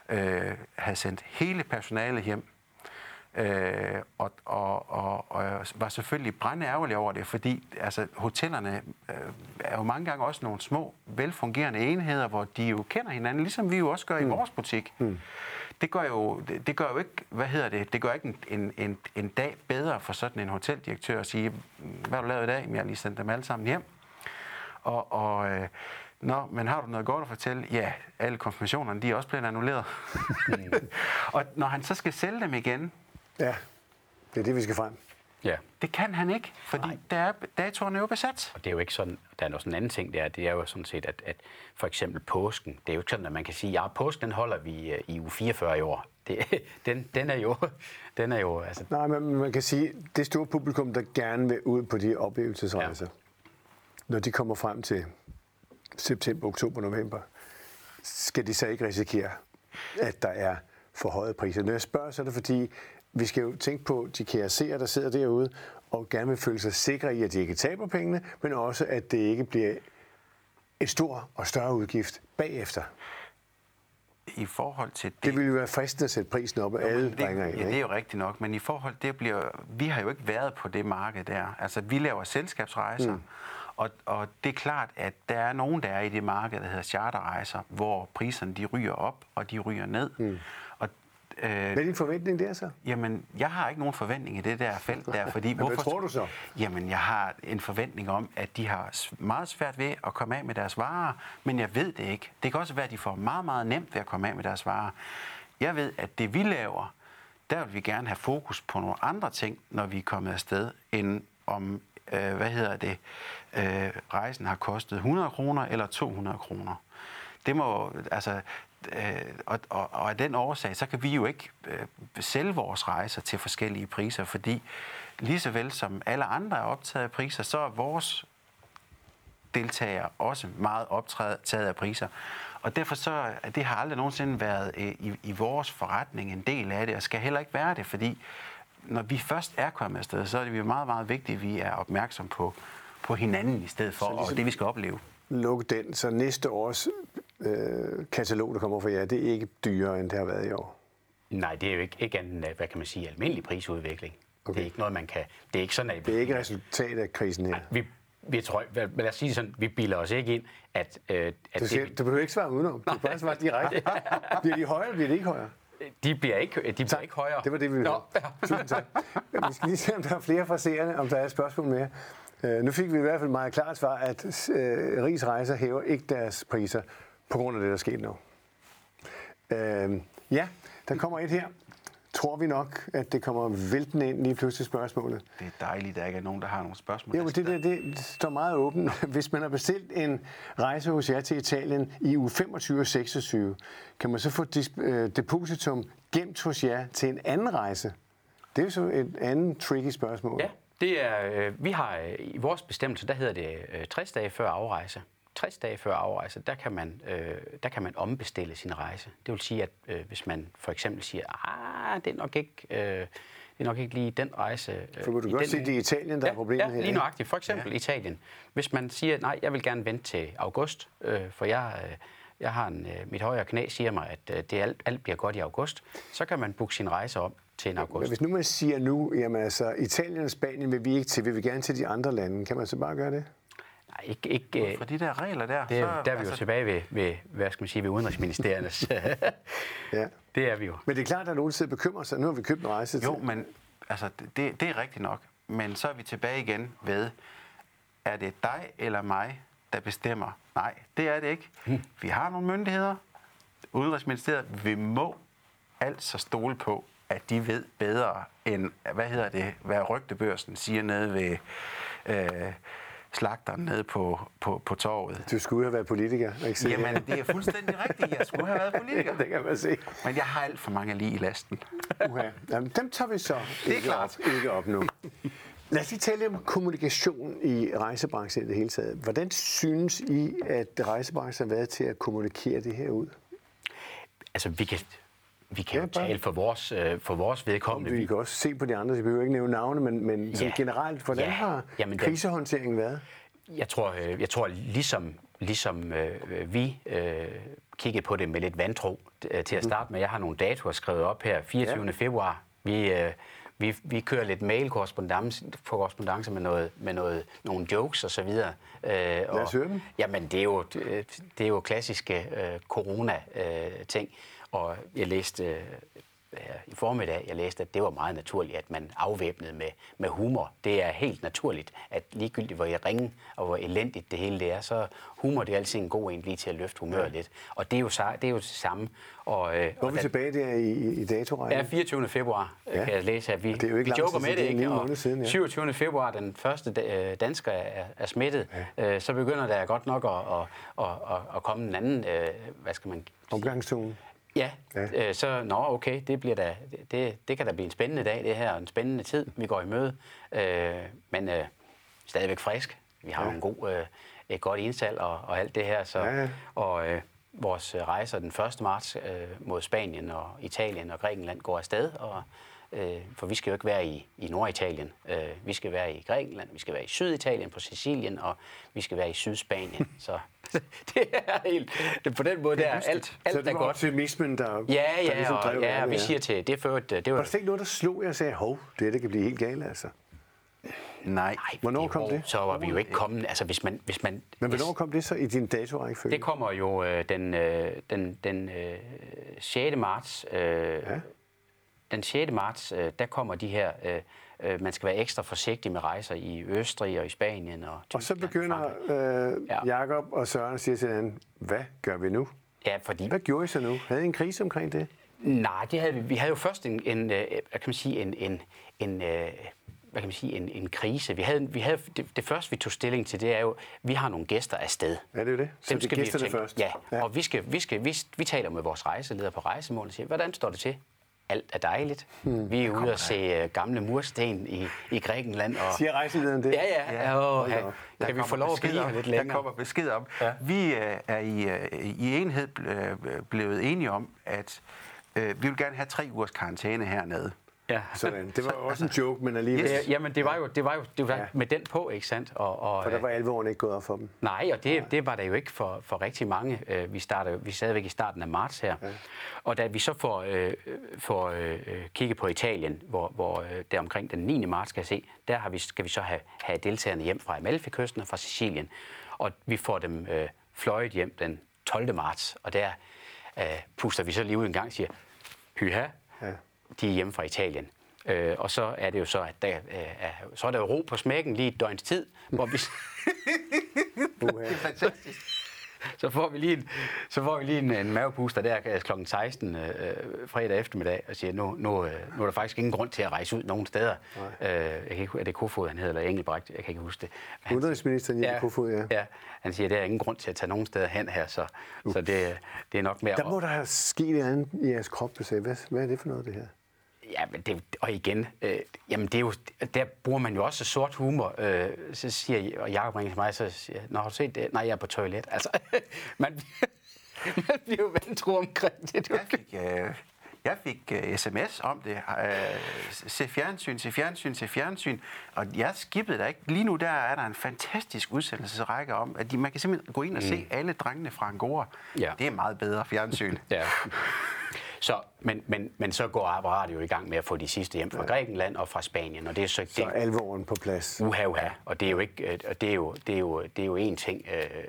øh, havde sendt hele personalet hjem, Øh, og, og, og, og var selvfølgelig ærgerlig over det, fordi altså, hotellerne øh, er jo mange gange også nogle små, velfungerende enheder, hvor de jo kender hinanden, ligesom vi jo også gør mm. i vores butik. Mm. Det gør jo, det, det gør jo ikke, hvad hedder det, det gør ikke en, en, en dag bedre for sådan en hoteldirektør at sige, hvad har du lavet i dag? Men jeg har lige sendt dem alle sammen hjem. Og, og øh, Nå, men har du noget godt at fortælle? Ja, alle konfirmationerne, de er også blevet annulleret. Mm. og når han så skal sælge dem igen, Ja, det er det, vi skal frem. Ja. Det kan han ikke, fordi der er, datoren er jo besat. Og det er jo ikke sådan, der er noget sådan en anden ting, det er, det er jo sådan set, at, at for eksempel påsken, det er jo ikke sådan, at man kan sige, ja, påsken den holder vi øh, i uge 44 i år. Det, den, den, er jo, den er jo, altså... Nej, men man kan sige, det store publikum, der gerne vil ud på de oplevelsesrejser, ja. når de kommer frem til september, oktober, november, skal de så ikke risikere, at der er for høje priser. Når jeg spørger, så er det fordi, vi skal jo tænke på de kære seere, der sidder derude, og gerne vil føle sig sikre i, at de ikke taber pengene, men også, at det ikke bliver en stor og større udgift bagefter. I forhold til det... Det ville jo være fristende at sætte prisen op, og alle det, ringer ind. Ja, det er jo rigtigt nok, men i forhold det bliver... Vi har jo ikke været på det marked der. Altså, vi laver selskabsrejser, mm. og, og det er klart, at der er nogen, der er i det marked, der hedder charterrejser, hvor priserne de ryger op, og de ryger ned. Mm. Øh, Hvad er din forventning der så? Jamen, jeg har ikke nogen forventning i det der felt der, fordi... hvorfor, Hvad tror du så? Jamen, jeg har en forventning om, at de har meget svært ved at komme af med deres varer, men jeg ved det ikke. Det kan også være, at de får meget, meget nemt ved at komme af med deres varer. Jeg ved, at det vi laver, der vil vi gerne have fokus på nogle andre ting, når vi er kommet afsted, end om, øh, hvad hedder det, øh, rejsen har kostet 100 kroner eller 200 kroner. Det må, altså, øh, og, og, og af den årsag, så kan vi jo ikke øh, sælge vores rejser til forskellige priser, fordi lige så vel som alle andre er optaget af priser, så er vores deltagere også meget optaget af priser. Og derfor så, det har aldrig nogensinde været øh, i, i vores forretning en del af det, og skal heller ikke være det, fordi når vi først er kommet afsted, så er det jo meget, meget vigtigt, at vi er opmærksom på, på hinanden i stedet for, ligesom og det vi skal opleve. Luk den, så næste års øh, katalog, der kommer fra jer, det er ikke dyrere, end det har været i år? Nej, det er jo ikke, ikke andet hvad kan man sige, almindelig prisudvikling. Okay. Det er ikke noget, man kan... Det er ikke sådan, at... Det er ikke resultat af krisen her? Nej, vi, vi tror, lad os sige sådan, vi bilder os ikke ind, at... Øh, at du, siger, det, du behøver ikke svare udenom. Du kan bare svare direkte. bliver de højere, eller bliver de ikke højere? De bliver ikke, de bliver ikke højere. Det var det, vi ville. Tusind tak. Vi skal lige se, om der er flere fra seerne, om der er spørgsmål mere. Uh, nu fik vi i hvert fald meget klart svar, at uh, Ries Rejser hæver ikke deres priser på grund af det, der er sket nu. Uh, ja, der kommer et her. tror vi nok, at det kommer væltende ind lige pludselig spørgsmålet. Det er dejligt, at der ikke er nogen, der har nogle spørgsmål. Jo, men det, der, det står meget åbent. Hvis man har bestilt en rejse hos jer til Italien i uge 25 og 26, kan man så få øh, depositum gemt hos jer til en anden rejse? Det er jo så et andet tricky spørgsmål. Ja, det er, øh, vi har øh, i vores bestemmelse, der hedder det øh, 60 dage før afrejse. 60 dage før afrejse, der kan man, øh, der kan man ombestille sin rejse. Det vil sige, at øh, hvis man for eksempel siger, ah, det er nok ikke, øh, det er nok ikke lige den rejse. Øh, For kunne du godt den se, det er Italien, der ja, er problemet ja, her, lige nøjagtigt. For eksempel ja. Italien. Hvis man siger, nej, jeg vil gerne vente til august, øh, for jeg, øh, jeg har en, øh, mit højre knæ siger mig, at øh, det alt, alt bliver godt i august, så kan man booke sin rejse om til en Men august. hvis nu man siger nu, jamen altså, Italien og Spanien vil vi ikke til, vil vi gerne til de andre lande, kan man så bare gøre det? Nej, ikke, ikke, øh, For de der regler der, Det, så, er, der er vi jo tilbage ved, ved, hvad skal man sige, ved udenrigsministeriernes. Ja. det er vi jo. Men det er klart, at der er nogen, der sidder og bekymrer sig. Nu har vi købt en rejse til. Jo, men altså, det, det er rigtigt nok. Men så er vi tilbage igen ved, er det dig eller mig, der bestemmer? Nej, det er det ikke. Vi har nogle myndigheder. Udenrigsministeriet, vi må altså stole på, at de ved bedre end, hvad hedder det, hvad rygtebørsen siger nede ved øh, slagteren nede på, på, på torvet. Du skulle have været politiker, ikke se? Jamen, det er fuldstændig rigtigt. Jeg skulle have været politiker. det kan man se. Men jeg har alt for mange lige i lasten. Uha. Jamen, dem tager vi så er ikke, klart. Op, ikke op nu. Lad os lige tale om kommunikation i rejsebranchen i det hele taget. Hvordan synes I, at rejsebranchen har været til at kommunikere det her ud? Altså, vi kan, vi kan jo tale for vores, øh, for vores vedkommende. Vi kan også se på de andre, vi behøver ikke nævne navne, men, men Ja. generelt, hvordan Ja. har Jamen, krisehåndteringen været? Jeg tror, øh, jeg tror ligesom, ligesom øh, vi øh, kiggede på det med lidt vantro øh, til at starte med. Jeg har nogle datoer skrevet op her. 24. Ja. Februar. Vi, øh, vi, vi kører lidt mail-korrespondance korrespondance med, noget, med noget, nogle jokes og så videre. Øh, Lad os høre dem. Jamen, det er jo, øh, det er jo klassiske øh, corona-ting. Og jeg læste øh, i formiddag, jeg læste, at det var meget naturligt, at man afvæbnede med, med humor. Det er helt naturligt, at ligegyldigt hvor jeg ringe og hvor elendigt det hele det er, så humor det er altid en god en lige til at løfte humøret ja. lidt. Og det er jo, det er jo det samme. Og, øh, Hvor er og vi da- tilbage der i, i datorækken? Ja, 24. februar Ja. ja. kan jeg læse, at vi, det er jo ikke vi joker med det, det er ikke? Og måneder siden, ja. 27. februar, den første øh, dansker er, er smittet, ja. øh, så begynder der godt nok at, at, at, at, at komme en anden, øh, hvad skal man? Omgangstone. Ja. Øh, så nå okay, det, bliver da, det, det kan da blive en spændende dag, det her, og en spændende tid, vi går i møde. Øh, men øh, stadigvæk frisk. Vi har Ja. en god, øh, et godt indsalg og, og alt det her. Så, Ja, ja. Og øh, vores rejser den 1. marts øh, mod Spanien og Italien og Grækenland går afsted. Og, øh, for vi skal jo ikke være i, i Norditalien. Øh, vi skal være i Grækenland, vi skal være i Syditalien på Sicilien, og vi skal være i Sydspanien. så det er helt... Det, på den måde, der, alt, så alt det er godt. optimismen, der, Ja, der ja, ligesom drev og, ja, og vi siger til, det er for, et, det Var var... der ikke noget, der slog jer og sagde, hov, det, det kan blive helt galt, altså? Nej. Nej, Hvornår kom det? Så var vi jo ikke kommet, altså hvis man... Hvis man Men hvis, hvornår kom det så i din datorækkefølge? Det kommer jo øh, den, øh, den, den øh, 6. marts. Øh, Ja. Den 6. marts, øh, der kommer de her... Øh, øh, man skal være ekstra forsigtig med rejser i Østrig og i Spanien og Og så begynder øh, Ja. Jakob og Søren siger til hinanden, hvad gør vi nu? Ja, fordi... Hvad gjorde I så nu? Havde I en krise omkring det? Nej, det havde vi. Vi havde jo først en, en hvad kan man sige, en, en, en hvad kan man sige, en, en krise. Vi havde, vi havde, det, det første, vi tog stilling til, det er jo, vi har nogle gæster afsted. Ja, det er det. Så det er vi jo gæsterne tænke- først. Ja, Ja. ja. og vi, skal, vi, skal, vi, vi taler med vores rejseleder på rejsemål og siger, hvordan står det til? Alt er dejligt. Hmm. Vi er ude og se uh, gamle mursten i, i Grækenland. Og, Siger rejselederen det? ja, ja. ja. Da ja. Der Kan vi få lov at blive lidt Der længere? kommer besked om. Ja. Vi øh, er i, øh, i enhed blevet enige om, at øh, vi vil gerne have tre ugers karantæne hernede. Ja. Sådan. Det var også en joke, men alligevel. Ja, jamen, det var jo, det var jo det var Ja. ja. med den på, ikke sandt? Og, og, For der var alvoren ikke gået op for dem. Nej, og det, det var det jo ikke for, for rigtig mange. Øh, Vi, starter, vi er stadigvæk i starten af marts her. Ja. Og da vi så får, øh, får øh, kigget på Italien, hvor, hvor øh, der omkring den 9. marts skal jeg se, der har vi, skal vi så have, have deltagerne hjem fra Amalfi-kysten og fra Sicilien. Og vi får dem øh, fløjet hjem den 12. marts, og der øh, puster vi så lige ud en gang og siger, hyha, Ja. De er hjemme fra Italien. Øh, og så er det jo så, at der, øh, er, så er der ro på smækken lige et døgns tid, hvor vi, Uha. Fantastisk. så får vi lige en, så får vi lige en, en mavepuster der kl. 16 øh, fredag eftermiddag og siger, nu, nu, øh, nu er der faktisk ingen grund til at rejse ud nogen steder. Øh, jeg kan ikke, er det Kofod, han hedder, eller Engelbrecht? Jeg kan ikke huske det. Han, Udenrigsministeren Jeppe ja, Kofod, ja. ja. Han siger, at der er ingen grund til at tage nogen steder hen her, så, uh. så det, det er nok mere... Der må der have sket et andet i jeres krop, hvad, hvad er det for noget, det her? Ja, men det, og igen, øh, jamen det er jo, der bruger man jo også sort humor. Øh, så siger og Jacob ringer til mig, så siger jeg, har du set det? Nej, jeg er på toilet. Altså, man, man bliver jo vantro omkring det. Jeg fik, øh, jeg fik uh, sms om det. Uh, se fjernsyn, se fjernsyn, se fjernsyn. Og jeg skippede der ikke. Lige nu der er der en fantastisk udsendelsesrække om, at de, man kan simpelthen gå ind og mm. se alle drengene fra Angora. Ja. Det er meget bedre fjernsyn. ja. Så, men, men, men så går apparatet jo i gang med at få de sidste hjem fra ja. Grækenland og fra Spanien. Og det er så, så det, alvoren på plads. Uha, uha. Og det er jo, ikke, øh, det er jo, det er jo, det er jo en ting øh,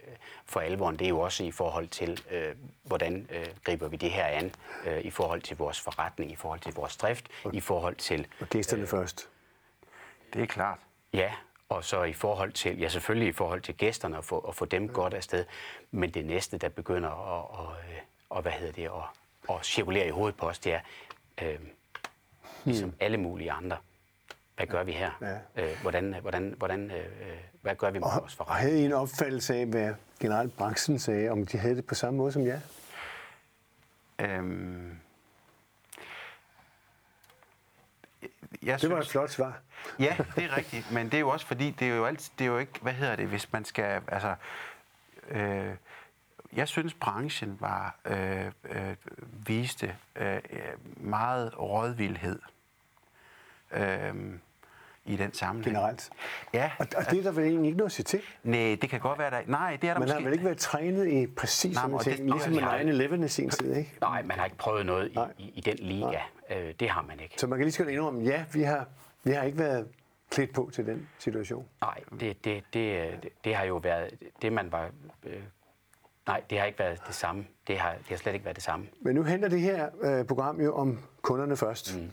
for alvoren. Det er jo også i forhold til, øh, hvordan øh, griber vi det her an, øh, i forhold til vores forretning, i forhold til vores drift, og, i forhold til... Og gæsterne øh, først. Det er klart. Ja, og så i forhold til, ja selvfølgelig i forhold til gæsterne, at få, at få dem ja. godt afsted. Men det næste, der begynder at, og, øh, og hvad hedder det, at og cirkulerer i hovedet på os, det er, øh, ligesom mm. alle mulige andre, hvad gør vi her? Ja. Øh, hvordan, hvordan, hvordan, øh, hvad gør vi med og, vores forretning? Og havde I en opfattelse af, hvad generelt branchen sagde, om de havde det på samme måde som jer? Øhm, jeg det var synes, et flot svar. Ja, det er rigtigt, men det er jo også fordi, det er jo, alt, det er jo ikke, hvad hedder det, hvis man skal, altså, øh, jeg synes, branchen var øh, øh, viste øh, meget rådvildhed øh, i den sammenhæng. Generelt? Ja. Og, og det er der vel egentlig ikke noget at sige til? Nej, det kan godt være, der... Nej, det er der man måske... har vel ikke været trænet i præcis sådan ting, ligesom med 9-11 i sin tid, ikke? Nej, man har ikke prøvet noget i, i, i den liga. Øh, det har man ikke. Så man kan lige så godt indrømme, ja, vi har, vi har ikke været klædt på til den situation. Nej, det, det, det, det, det har jo været det, man var øh, Nej, det har ikke været det samme. Det har, det har slet ikke været det samme. Men nu handler det her øh, program jo om kunderne først. Mm.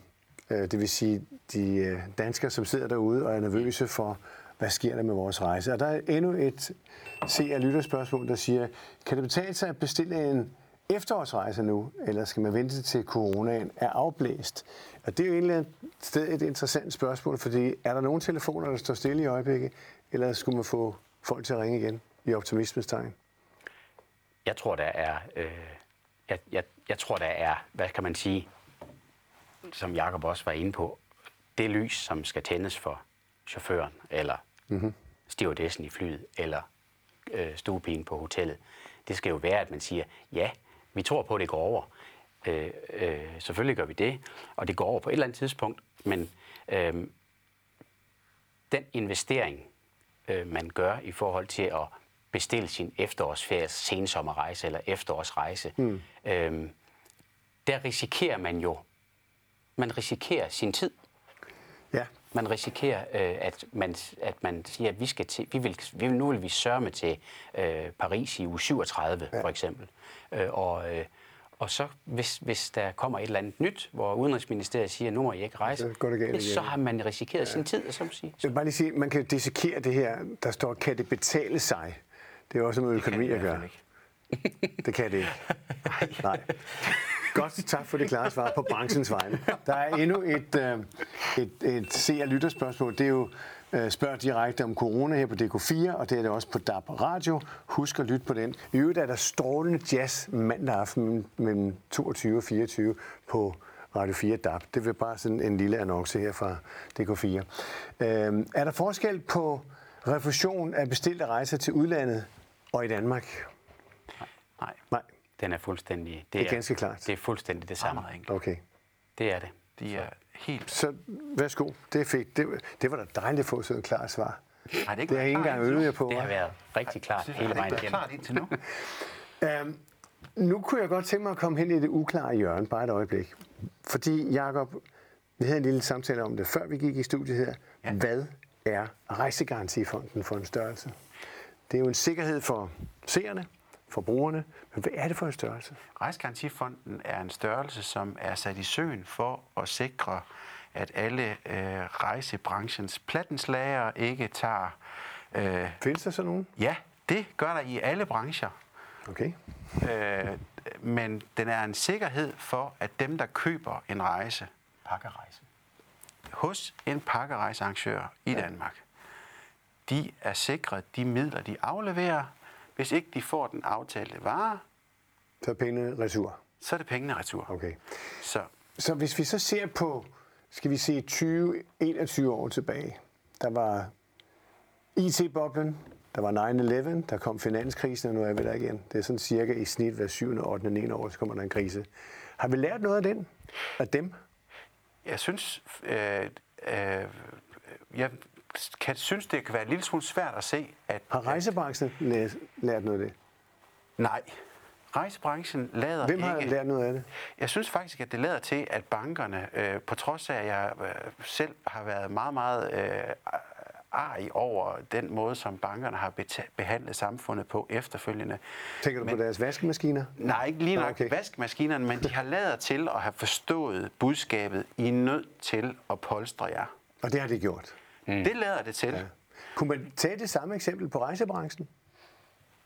Øh, det vil sige de øh, danskere, som sidder derude og er nervøse for, hvad sker der med vores rejse. Og der er endnu et se af lytterspørgsmål, der siger, kan det betale sig at bestille en efterårsrejse nu, eller skal man vente til coronaen er afblæst? Og det er jo et andet sted et interessant spørgsmål, fordi er der nogle telefoner, der står stille i øjeblikket, eller skulle man få folk til at ringe igen i optimismens tegn? Jeg tror, der er, øh, jeg, jeg, jeg tror, der er, hvad kan man sige, som Jakob også var inde på, det lys, som skal tændes for chaufføren, eller mm-hmm. stewardessen i flyet, eller øh, stuepigen på hotellet, det skal jo være, at man siger, ja, vi tror på, at det går over. Øh, øh, selvfølgelig gør vi det, og det går over på et eller andet tidspunkt, men øh, den investering, øh, man gør i forhold til at bestille sin efterårsferie, sensommerrejse eller efterårsrejse, mm. øhm, der risikerer man jo, man risikerer sin tid. Ja. Man risikerer, øh, at, man, at man siger, at vi skal til, vi vil, vi, nu vil vi sørge med til øh, Paris i uge 37, ja. for eksempel. Øh, og, øh, og så, hvis, hvis der kommer et eller andet nyt, hvor Udenrigsministeriet siger, nu må I ikke rejse, så, går det galt så har man risikeret ja. sin tid, som siger. Jeg vil bare lige sige, man kan dissekere det her, der står, kan det betale sig? Det er også med økonomi at gøre. Det kan det ikke. Nej. Godt, tak for det klare svar på branchens vegne. Der er endnu et, øh, et, et se- lytterspørgsmål. Det er jo øh, spørg direkte om corona her på DK4, og det er det også på DAB Radio. Husk at lytte på den. I øvrigt er der strålende jazz mandag aften mellem 22 og 24 på Radio 4 DAB. Det vil bare sådan en lille annonce her fra DK4. Øh, er der forskel på refusion af bestilte rejser til udlandet og i Danmark? Nej. Nej. Den er fuldstændig... Det, det er, er ganske klart. Det er fuldstændig det samme. Okay. Det er det. De er helt... Så værsgo, det fik. Det, det var da dejligt at få sådan et klart svar. Nej, det, det har jeg ikke engang øvet jer på. Det har været rigtig klart det hele vejen igennem. klart indtil nu. um, nu kunne jeg godt tænke mig at komme hen i det uklare hjørne, bare et øjeblik. Fordi, Jacob, vi havde en lille samtale om det, før vi gik i studiet her. Ja. Hvad er Rejsegarantifonden for en størrelse? Det er jo en sikkerhed for seerne, for brugerne. Men hvad er det for en størrelse? Rejsegarantifonden er en størrelse, som er sat i søen for at sikre, at alle øh, rejsebranchens plattenslager ikke tager... Øh, Findes der så nogen? Ja, det gør der i alle brancher. Okay. Øh, men den er en sikkerhed for, at dem, der køber en rejse Pakkerejse. hos en pakkerejsearrangør i Danmark, de er sikret de midler, de afleverer. Hvis ikke de får den aftalte vare, Så er pengene retur. så er det pengene retur. Okay. Så Så hvis vi så ser på, skal vi se 20, 21 år tilbage, der var IT-boblen, der var 9-11, der kom finanskrisen, og nu er vi der igen. Det er sådan cirka i snit hver 7., 8., 9. år, så kommer der en krise. Har vi lært noget af den? Af dem? jeg synes, øh, øh, jeg kan synes, det kan være en lille smule svært at se, at... Har rejsebranchen læ- lært noget af det? Nej, rejsebranchen lader Hvem har ikke... lært noget af det? Jeg synes faktisk, at det lader til, at bankerne, øh, på trods af, at jeg øh, selv har været meget, meget øh, arg over den måde, som bankerne har behandlet samfundet på efterfølgende. Tænker du Men- på deres vaskemaskiner? Nej, ikke lige nok okay. vaskemaskinerne, men de har lavet til at have forstået budskabet, I er nødt til at polstre jer. Og det har de gjort. Mm. Det lader det til. Ja. Kunne man tage det samme eksempel på rejsebranchen?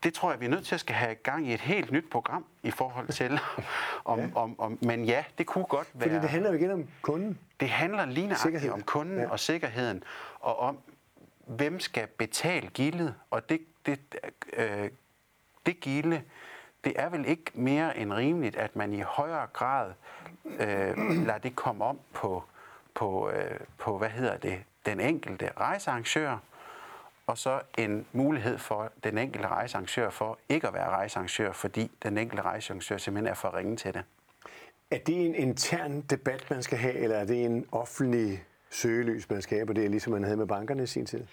Det tror jeg, vi er nødt til at skal have gang i et helt nyt program i forhold til, om, ja. om, om, men ja, det kunne godt være. Fordi det handler jo igen om kunden. Det handler lige om kunden ja. og sikkerheden, og om, hvem skal betale gildet. Og det, det, øh, det gilde, det er vel ikke mere end rimeligt, at man i højere grad øh, lader det komme om på, på, øh, på, hvad hedder det, den enkelte rejsearrangør, og så en mulighed for den enkelte rejsearrangør for ikke at være rejsearrangør, fordi den enkelte rejsearrangør simpelthen er for ringe til det. Er det en intern debat, man skal have, eller er det en offentlig søgelys, man skal have på det, ligesom man havde med bankerne i sin tid?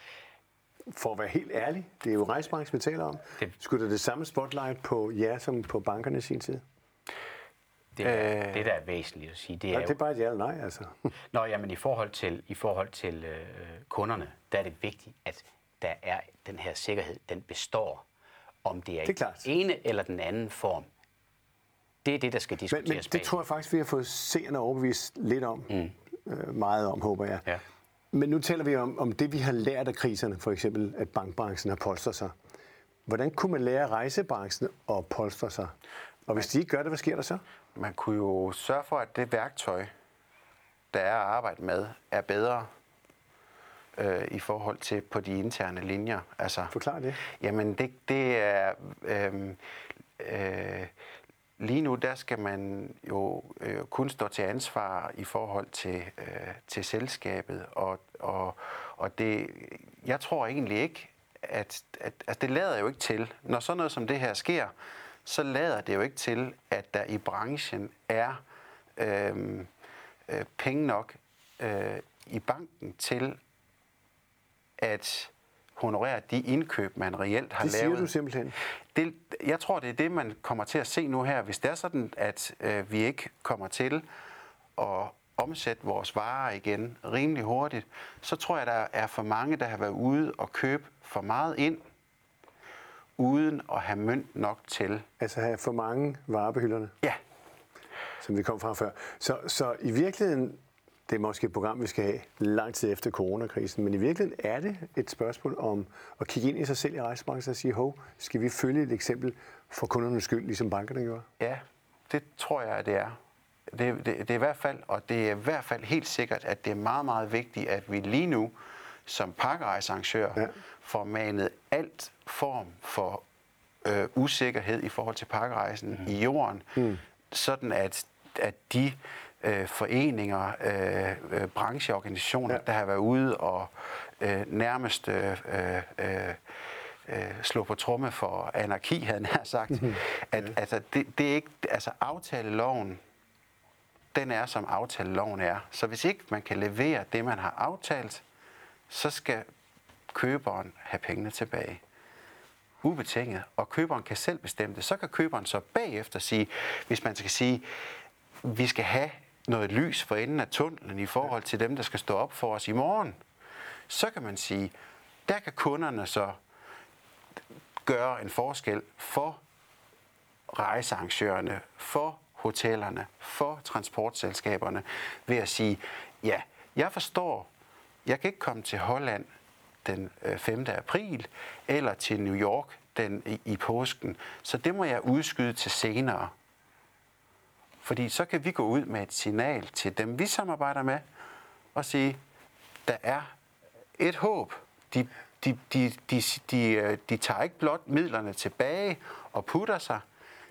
For at være helt ærlig, det er jo rejsebranchen, vi taler om. Det- Skulle der det samme spotlight på jer som på bankerne i sin tid? Det, øh, det, der er væsentligt at sige, det er jo... det er bare et ja eller nej, altså. Nå, jamen i forhold til, i forhold til øh, kunderne, der er det vigtigt, at der er den her sikkerhed, den består. Om det er, Det er den ene eller den anden form. Det er det, der skal Men, diskuteres men det bagefter. tror jeg faktisk, vi har fået seerne overbevist lidt om. Mm. Øh, meget om, håber jeg. Ja. Men nu taler vi om, om det, vi har lært af kriserne, for eksempel, at bankbranchen har polstret sig. Hvordan kunne man lære rejsebranchen at polstre sig? Og hvis de ikke gør det, hvad sker der så? Man kunne jo sørge for, at det værktøj, der er at arbejde med, er bedre øh, i forhold til på de interne linjer. Altså, Forklar det. Jamen, det, det er... Øh, øh, lige nu, der skal man jo øh, kun stå til ansvar i forhold til, øh, til selskabet, og, og, og det, jeg tror egentlig ikke, at, at, at det lader jo ikke til, når sådan noget som det her sker, så lader det jo ikke til, at der i branchen er øh, øh, penge nok øh, i banken til at honorere de indkøb, man reelt har Det siger lavet. du simpelthen. Det, jeg tror, det er det, man kommer til at se nu her. Hvis det er sådan, at øh, vi ikke kommer til at omsætte vores varer igen rimelig hurtigt, så tror jeg, der er for mange, der har været ude og købe for meget ind, uden at have mønt nok til. Altså have for mange varer på hylderne, Ja, som vi kom fra før. Så, så i virkeligheden, det er måske et program, vi skal have lang tid efter coronakrisen, men i virkeligheden er det et spørgsmål om at kigge ind i sig selv i rejsebranchen og sige, hov, skal vi følge et eksempel for kundernes skyld, ligesom bankerne gjorde? ja, det tror jeg, at det er. Det, det, det er i hvert fald, og det er i hvert fald helt sikkert, at det er meget, meget vigtigt, at vi lige nu som pakkerejsearrangør Ja. Ja. får manet alt form for øh, usikkerhed i forhold til pakkerejsen mm. i jorden, mm. sådan at, at de øh, foreninger, øh, øh, brancheorganisationer, Ja. ja. der har været ude og øh, nærmest øh, øh, øh, øh, slå på tromme for anarki, havde nær sagt, Mhm. at altså, det, det er ikke, altså aftaleloven, den er, som aftaleloven er. Så hvis ikke man kan levere det, man har aftalt, så skal køberen have pengene tilbage. Ubetinget. Og køberen kan selv bestemme det. Så kan køberen så bagefter sige, hvis man skal sige, vi skal have noget lys for enden af tunnelen i forhold til dem, der skal stå op for os i morgen, så kan man sige, der kan kunderne så gøre en forskel for rejsearrangørerne, for hotellerne, for transportselskaberne, ved at sige, ja, jeg forstår, jeg kan ikke komme til Holland den øh, 5. April, eller til New York den, i, i påsken. Så det må jeg udskyde til senere. Fordi så kan vi gå ud med et signal til dem, vi samarbejder med, og sige, der er et håb. De, de, de, de, de, de tager ikke blot midlerne tilbage og putter sig.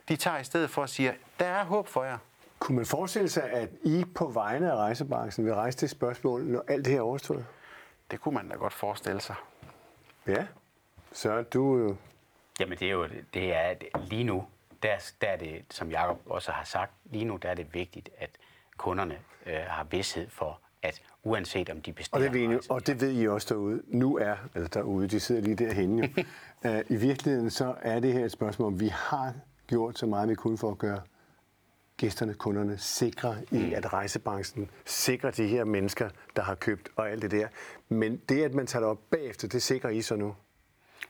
De tager i stedet for at sige, der er håb for jer. Kunne man forestille sig, at I på vegne af rejsebranchen vil rejse det spørgsmål, når alt det her er overstået? Det kunne man da godt forestille sig. Ja. Så du... Øh, Jamen det er jo det er lige nu, der, der er det, som Jacob også har sagt, lige nu der er det vigtigt, at kunderne øh, har vidshed for, at uanset om de bestiller... Og det, ved I, og det ved I også derude. Nu er, eller derude, de sidder lige derhenne jo. uh, I virkeligheden så er det her et spørgsmål, om vi har gjort så meget, vi kunne for at gøre gæsterne, kunderne sikre i, mm. at rejsebranchen sikrer de her mennesker, der har købt og alt det der. Men det, at man tager det op bagefter, det sikrer I så nu?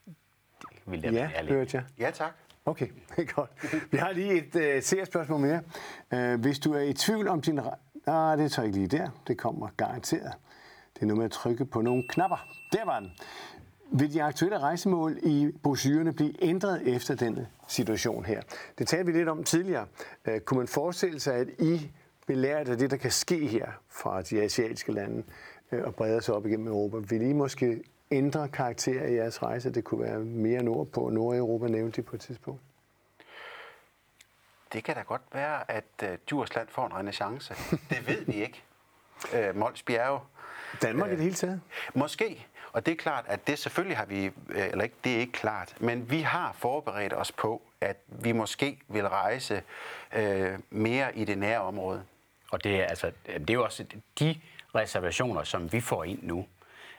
Det vil jeg ja, hørte jeg. Ja, tak. Okay, godt. Vi har lige et uh, seerspørgsmål mere. Uh, hvis du er i tvivl om din... Nej, det tager ikke lige der. Det kommer garanteret. Det er noget med at trykke på nogle knapper. Der var den. Vil de aktuelle rejsemål i brochurerne blive ændret efter denne situation her? Det talte vi lidt om tidligere. Uh, kunne man forestille sig, at I belært af det, der kan ske her fra de asiatiske lande uh, og breder sig op igennem Europa? Vil I måske ændre karakter i jeres rejse? Det kunne være mere nordpå. Nordeuropa nævnte de på et tidspunkt. Det kan da godt være, at uh, Djursland får en renaissance. Det ved vi ikke. Uh, Mols Bjerge. Danmark i det hele taget? Måske. Og det er klart, at det selvfølgelig har vi, øh, eller ikke, det er ikke klart, men vi har forberedt os på, at vi måske vil rejse øh, mere i det nære område. Og det er, altså, det er jo også de reservationer, som vi får ind nu,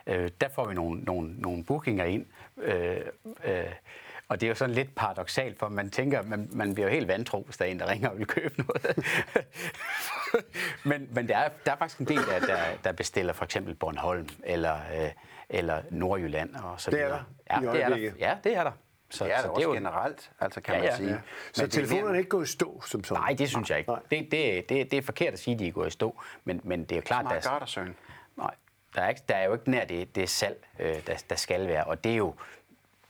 øh, der får vi nogle, nogle, nogle bookinger ind. Øh, øh, og det er jo sådan lidt paradoxalt, for man tænker, man, man bliver jo helt vantro, hvis der er en, der ringer og vil købe noget. men men der, er, der er faktisk en del, der, der, der bestiller for eksempel Bornholm eller, øh, eller Nordjylland og så videre. Det er der. Ja, det er der. Ja, det er der. Så, det er så det også jo... generelt, altså kan ja, man ja, sige. Ja. Så telefonerne er ikke gået i stå som sådan? Nej, det synes jeg ikke. Det, det, det, det er forkert at sige, at de er gået i stå, men, men det er jo klart, at... Der er Nej, der er, ikke, der er jo ikke nær det, det salg, øh, der, der skal være, og det er jo,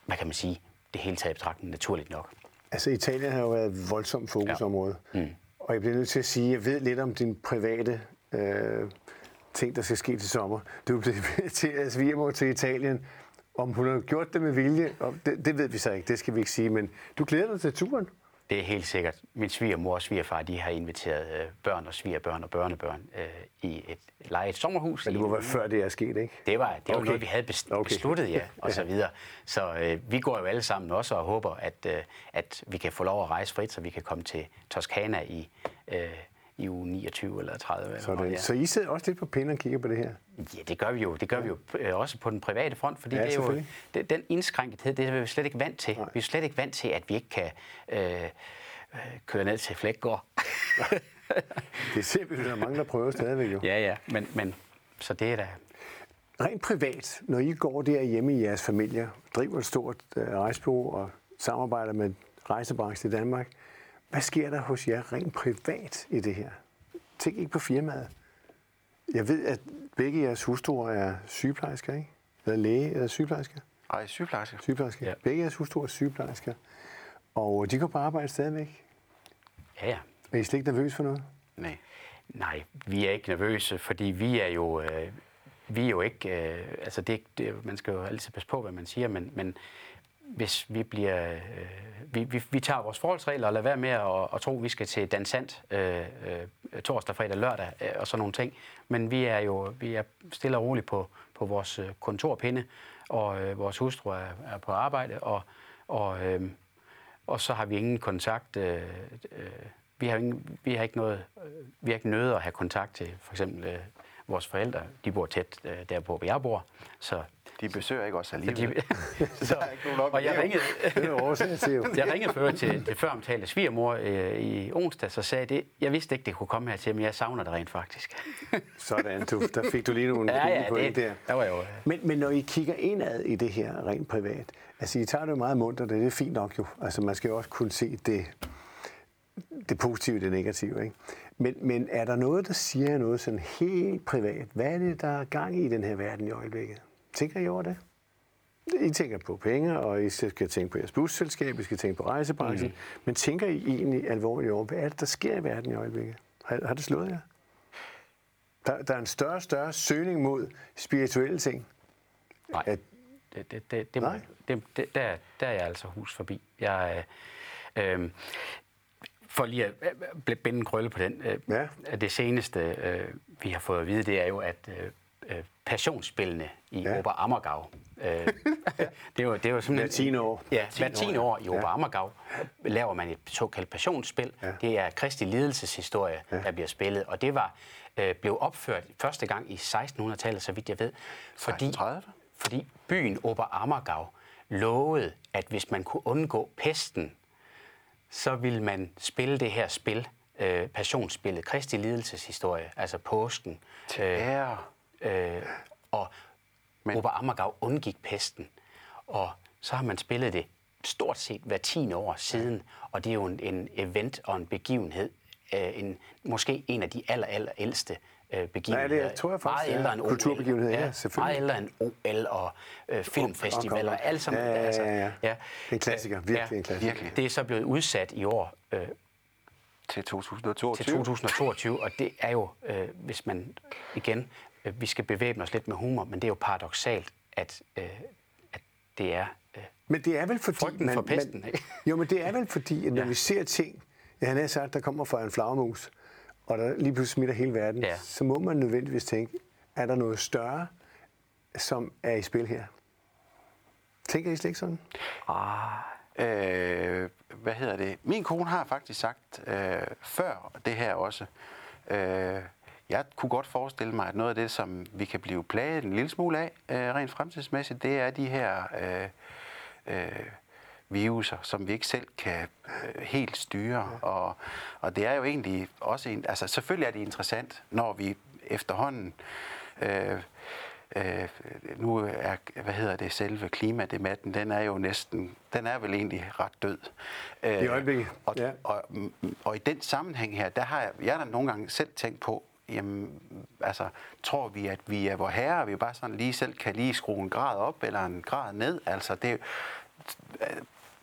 hvad kan man sige, det hele taget betragtning naturligt nok. Altså Italien har jo været et voldsomt fokusområde, ja. mm. og jeg bliver nødt til at sige, at jeg ved lidt om din private øh, ting, der skal ske til sommer. Du blev til at svigermor til Italien, om hun har gjort det med vilje, og det, det ved vi så ikke, det skal vi ikke sige, men du glæder dig til turen? Det er helt sikkert. Min svigermor og svigerfar de har inviteret øh, børn og svigerbørn og børnebørn øh, i et lejet sommerhus. Men det må være før det er sket, ikke? Det var, det var okay. noget, vi havde best- okay. besluttet, ja, og så videre. Så øh, vi går jo alle sammen også og håber, at, øh, at vi kan få lov at rejse frit, så vi kan komme til Toskana i øh, i uge 29 eller 30. Sådan. Eller så I sidder også lidt på pinden og kigger på det her? Ja, det gør vi jo. Det gør ja. vi jo øh, også på den private front, fordi ja, det er jo, det, den indskrænkethed, det er vi slet ikke vant til. Nej. Vi er slet ikke vant til, at vi ikke kan øh, øh køre ned til Flækgård. det der er mange, der prøver stadigvæk jo. Ja, ja, men, men så det er da... Rent privat, når I går der hjemme i jeres familie, driver et stort øh, rejsebureau og samarbejder med rejsebranchen i Danmark, hvad sker der hos jer rent privat i det her? Tænk ikke på firmaet. Jeg ved, at begge jeres hustruer er sygeplejersker, ikke? Eller læge eller sygeplejersker? Nej, sygeplejersker. Sygeplejersker. Ja. Begge jeres hustruer er sygeplejersker. Og de går på arbejde stadigvæk? Ja, ja. Er I slet ikke nervøs for noget? Nej. Nej, vi er ikke nervøse, fordi vi er jo, øh, vi er jo ikke... Øh, altså det, det, man skal jo altid passe på, hvad man siger, men, men hvis vi bliver... Øh, vi, vi, vi tager vores forholdsregler og lader være med at, at tro, at vi skal til dansant øh, øh, torsdag, fredag, lørdag øh, og sådan nogle ting. Men vi er jo vi er stille og roligt på, på vores øh, kontorpinde, og øh, vores hustru er, er på arbejde, og, og, øh, og så har vi ingen kontakt. Øh, øh, vi, har ingen, vi har ikke noget, øh, vi har ikke nødt at have kontakt til for eksempel øh, vores forældre. De bor tæt øh, der, hvor jeg bor, så de besøger ikke også alligevel. De, så, og jeg ringede, jeg ringede før til det før omtalte svigermor øh, i onsdag, så sagde det, jeg vidste ikke, det kunne komme her til, men jeg savner det rent faktisk. Sådan, du, der fik du lige nogle ja, ja, det, der. der var jo, men, men når I kigger indad i det her rent privat, altså I tager det jo meget mundt, og det er fint nok jo. Altså man skal jo også kunne se det, det positive og det negative, ikke? Men, men er der noget, der siger noget sådan helt privat? Hvad er det, der er gang i den her verden i øjeblikket? Tænker I over det? I tænker på penge, og I skal tænke på jeres busselskab, I skal tænke på rejsebranchen. Mm. Men tænker I egentlig alvorligt over, hvad er det, der sker i verden i øjeblikket? Har, har det slået jer? Der, der er en større og større søgning mod spirituelle ting. Nej, At, det, det, det, det, Nej. det, det, der, der er jeg altså hus forbi. Jeg, øh, øh, for lige at øh, binde en krølle på den, øh, Ja. det seneste, øh, vi har fået at vide, det er jo, at øh, øh, passionsspillene i Ja. Ober Ammergau, øh, det jo, det jo simpelthen... Hver tiende år. Ja, hver tiende år i Ober Ja. Ammergau laver man et såkaldt passionsspil. Ja. Det er Kristi lidelseshistorie, ja. der bliver spillet, og det var øh, blev opført første gang i 1600-tallet, så vidt jeg ved, fordi, 1630? fordi byen Ober Ammergau lovede, at hvis man kunne undgå pesten, så ville man spille det her spil, øh, passionsspillet, Kristi lidelseshistorie, altså påsken. Til ære. Øh, og Men... Ober Ammergau undgik pesten. Og så har man spillet det stort set hver 10 år siden, og det er jo en, en event og en begivenhed, øh, en, måske en af de aller, aller ældste øh, begivenheder. Nej, det tror jeg faktisk, Meget ja. ældre end OL. Ja, selvfølgelig. Meget ældre end OL og øh, filmfestivaler, Og- alt sammen. Ja, ja, ja, altså, ja. Det er en klassiker, virkelig en klassiker. Virkelig. Det er så blevet udsat i år øh, Til 2022. til 2022, og det er jo, øh, hvis man igen, vi skal bevæbne os lidt med humor, men det er jo paradoxalt, at, øh, at det er... Øh, Men det er vel fordi... Frygten for pesten, ikke? Jo, men det er vel fordi, at når ja. Vi ser ting, ja, han har sagt, der kommer fra en flagermus, og der lige pludselig smitter hele verden, Ja. så må man nødvendigvis tænke, er der noget større, som er i spil her? Tænker I slet ikke sådan? Øh, hvad hedder det? Min kone har faktisk sagt øh, før det her også. Øh, jeg kunne godt forestille mig, at noget af det, som vi kan blive plaget en lille smule af, øh, rent fremtidsmæssigt, det er de her øh, øh, viruser, som vi ikke selv kan øh, helt styre. Og, og det er jo egentlig også en, altså selvfølgelig er det interessant, når vi efterhånden øh, Øh, nu er, hvad hedder det, selve klimadebatten, den er jo næsten, den er vel egentlig ret død. Øh, I øjeblikket, og, ja. og, og, og i den sammenhæng her, der har jeg, jeg har da nogle gange selv tænkt på, jamen, altså, tror vi, at vi er vor herre, og vi bare sådan lige selv kan lige skrue en grad op eller en grad ned? Altså, det øh,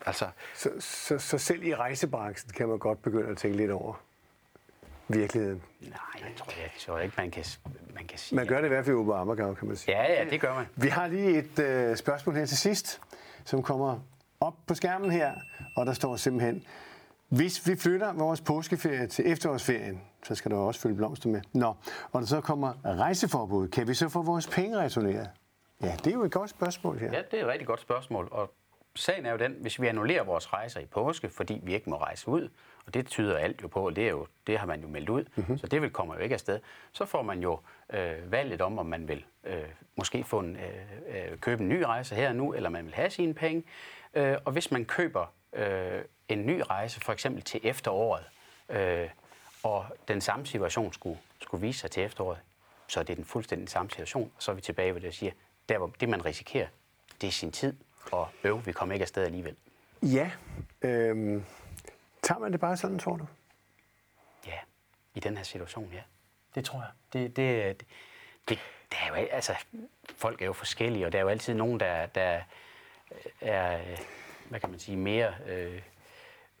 altså, Så, så, så selv i rejsebranchen kan man godt begynde at tænke lidt over virkeligheden. nej, jeg tror, jeg tror ikke, man kan, man kan sige... Man gør det i hvert fald i Ammergau, kan man sige. Ja, ja, det gør man. Vi har lige et øh, spørgsmål her til sidst, som kommer op på skærmen her, og der står simpelthen, hvis vi flytter vores påskeferie til efterårsferien, så skal der også følge blomster med. Nå, og der så kommer rejseforbud, kan vi så få vores penge returneret? Ja, det er jo et godt spørgsmål her. Ja, det er et rigtig godt spørgsmål. Og sagen er jo den, hvis vi annullerer vores rejser i påske, fordi vi ikke må rejse ud, og det tyder alt jo på, og det, er jo, det har man jo meldt ud, mm-hmm. så det vil kommer jo ikke afsted, så får man jo øh, valget om, om man vil øh, måske få en, øh, øh, købe en ny rejse her og nu, eller man vil have sine penge. Øh, og hvis man køber øh, en ny rejse, for eksempel til efteråret, øh, og den samme situation skulle, skulle vise sig til efteråret, så er det den fuldstændig samme situation, og så er vi tilbage ved det, jeg siger, der hvor det man risikerer, det er sin tid, og øv, vi kommer ikke afsted alligevel. Ja, øhm, tager man det bare sådan, tror du? Ja, i den her situation, ja. Det tror jeg. Det, det, det, det, det er jo, al- altså, folk er jo forskellige, og der er jo altid nogen, der, der er, øh, hvad kan man sige, mere, øh,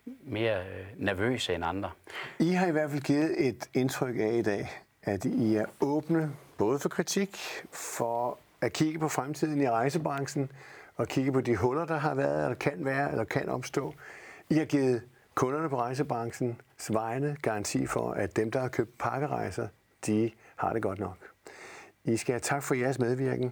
mere øh, nervøse end andre. I har i hvert fald givet et indtryk af i dag, at I er åbne både for kritik, for at kigge på fremtiden i rejsebranchen, og kigge på de huller, der har været, eller kan være, eller kan opstå. I har givet kunderne på rejsebranchen vegne garanti for, at dem, der har købt pakkerejser, de har det godt nok. I skal have tak for jeres medvirken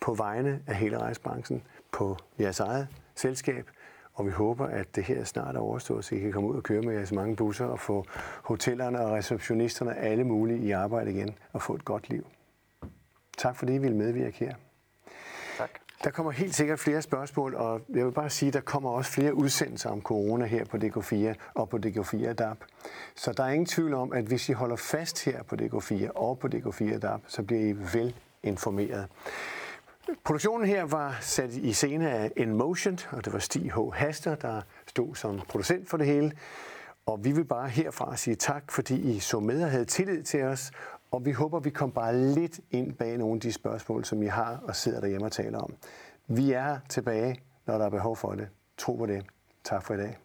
på vegne af hele rejsebranchen, på jeres eget selskab, og vi håber, at det her snart er overstået, så I kan komme ud og køre med jeres mange busser og få hotellerne og receptionisterne alle mulige i arbejde igen og få et godt liv. Tak fordi I ville medvirke her. tak. Der kommer helt sikkert flere spørgsmål, og jeg vil bare sige, at der kommer også flere udsendelser om corona her på DK4 og på DK4 DAP. Så der er ingen tvivl om, at hvis I holder fast her på DK4 og på DK4 DAP, så bliver I vel informeret. Produktionen her var sat i scene af InMotion, og det var Stig H. Haster, der stod som producent for det hele. Og vi vil bare herfra sige tak, fordi I så med og havde tillid til os, og vi håber, vi kom bare lidt ind bag nogle af de spørgsmål, som I har og sidder derhjemme og taler om. Vi er tilbage, når der er behov for det. Tro på det. Tak for i dag.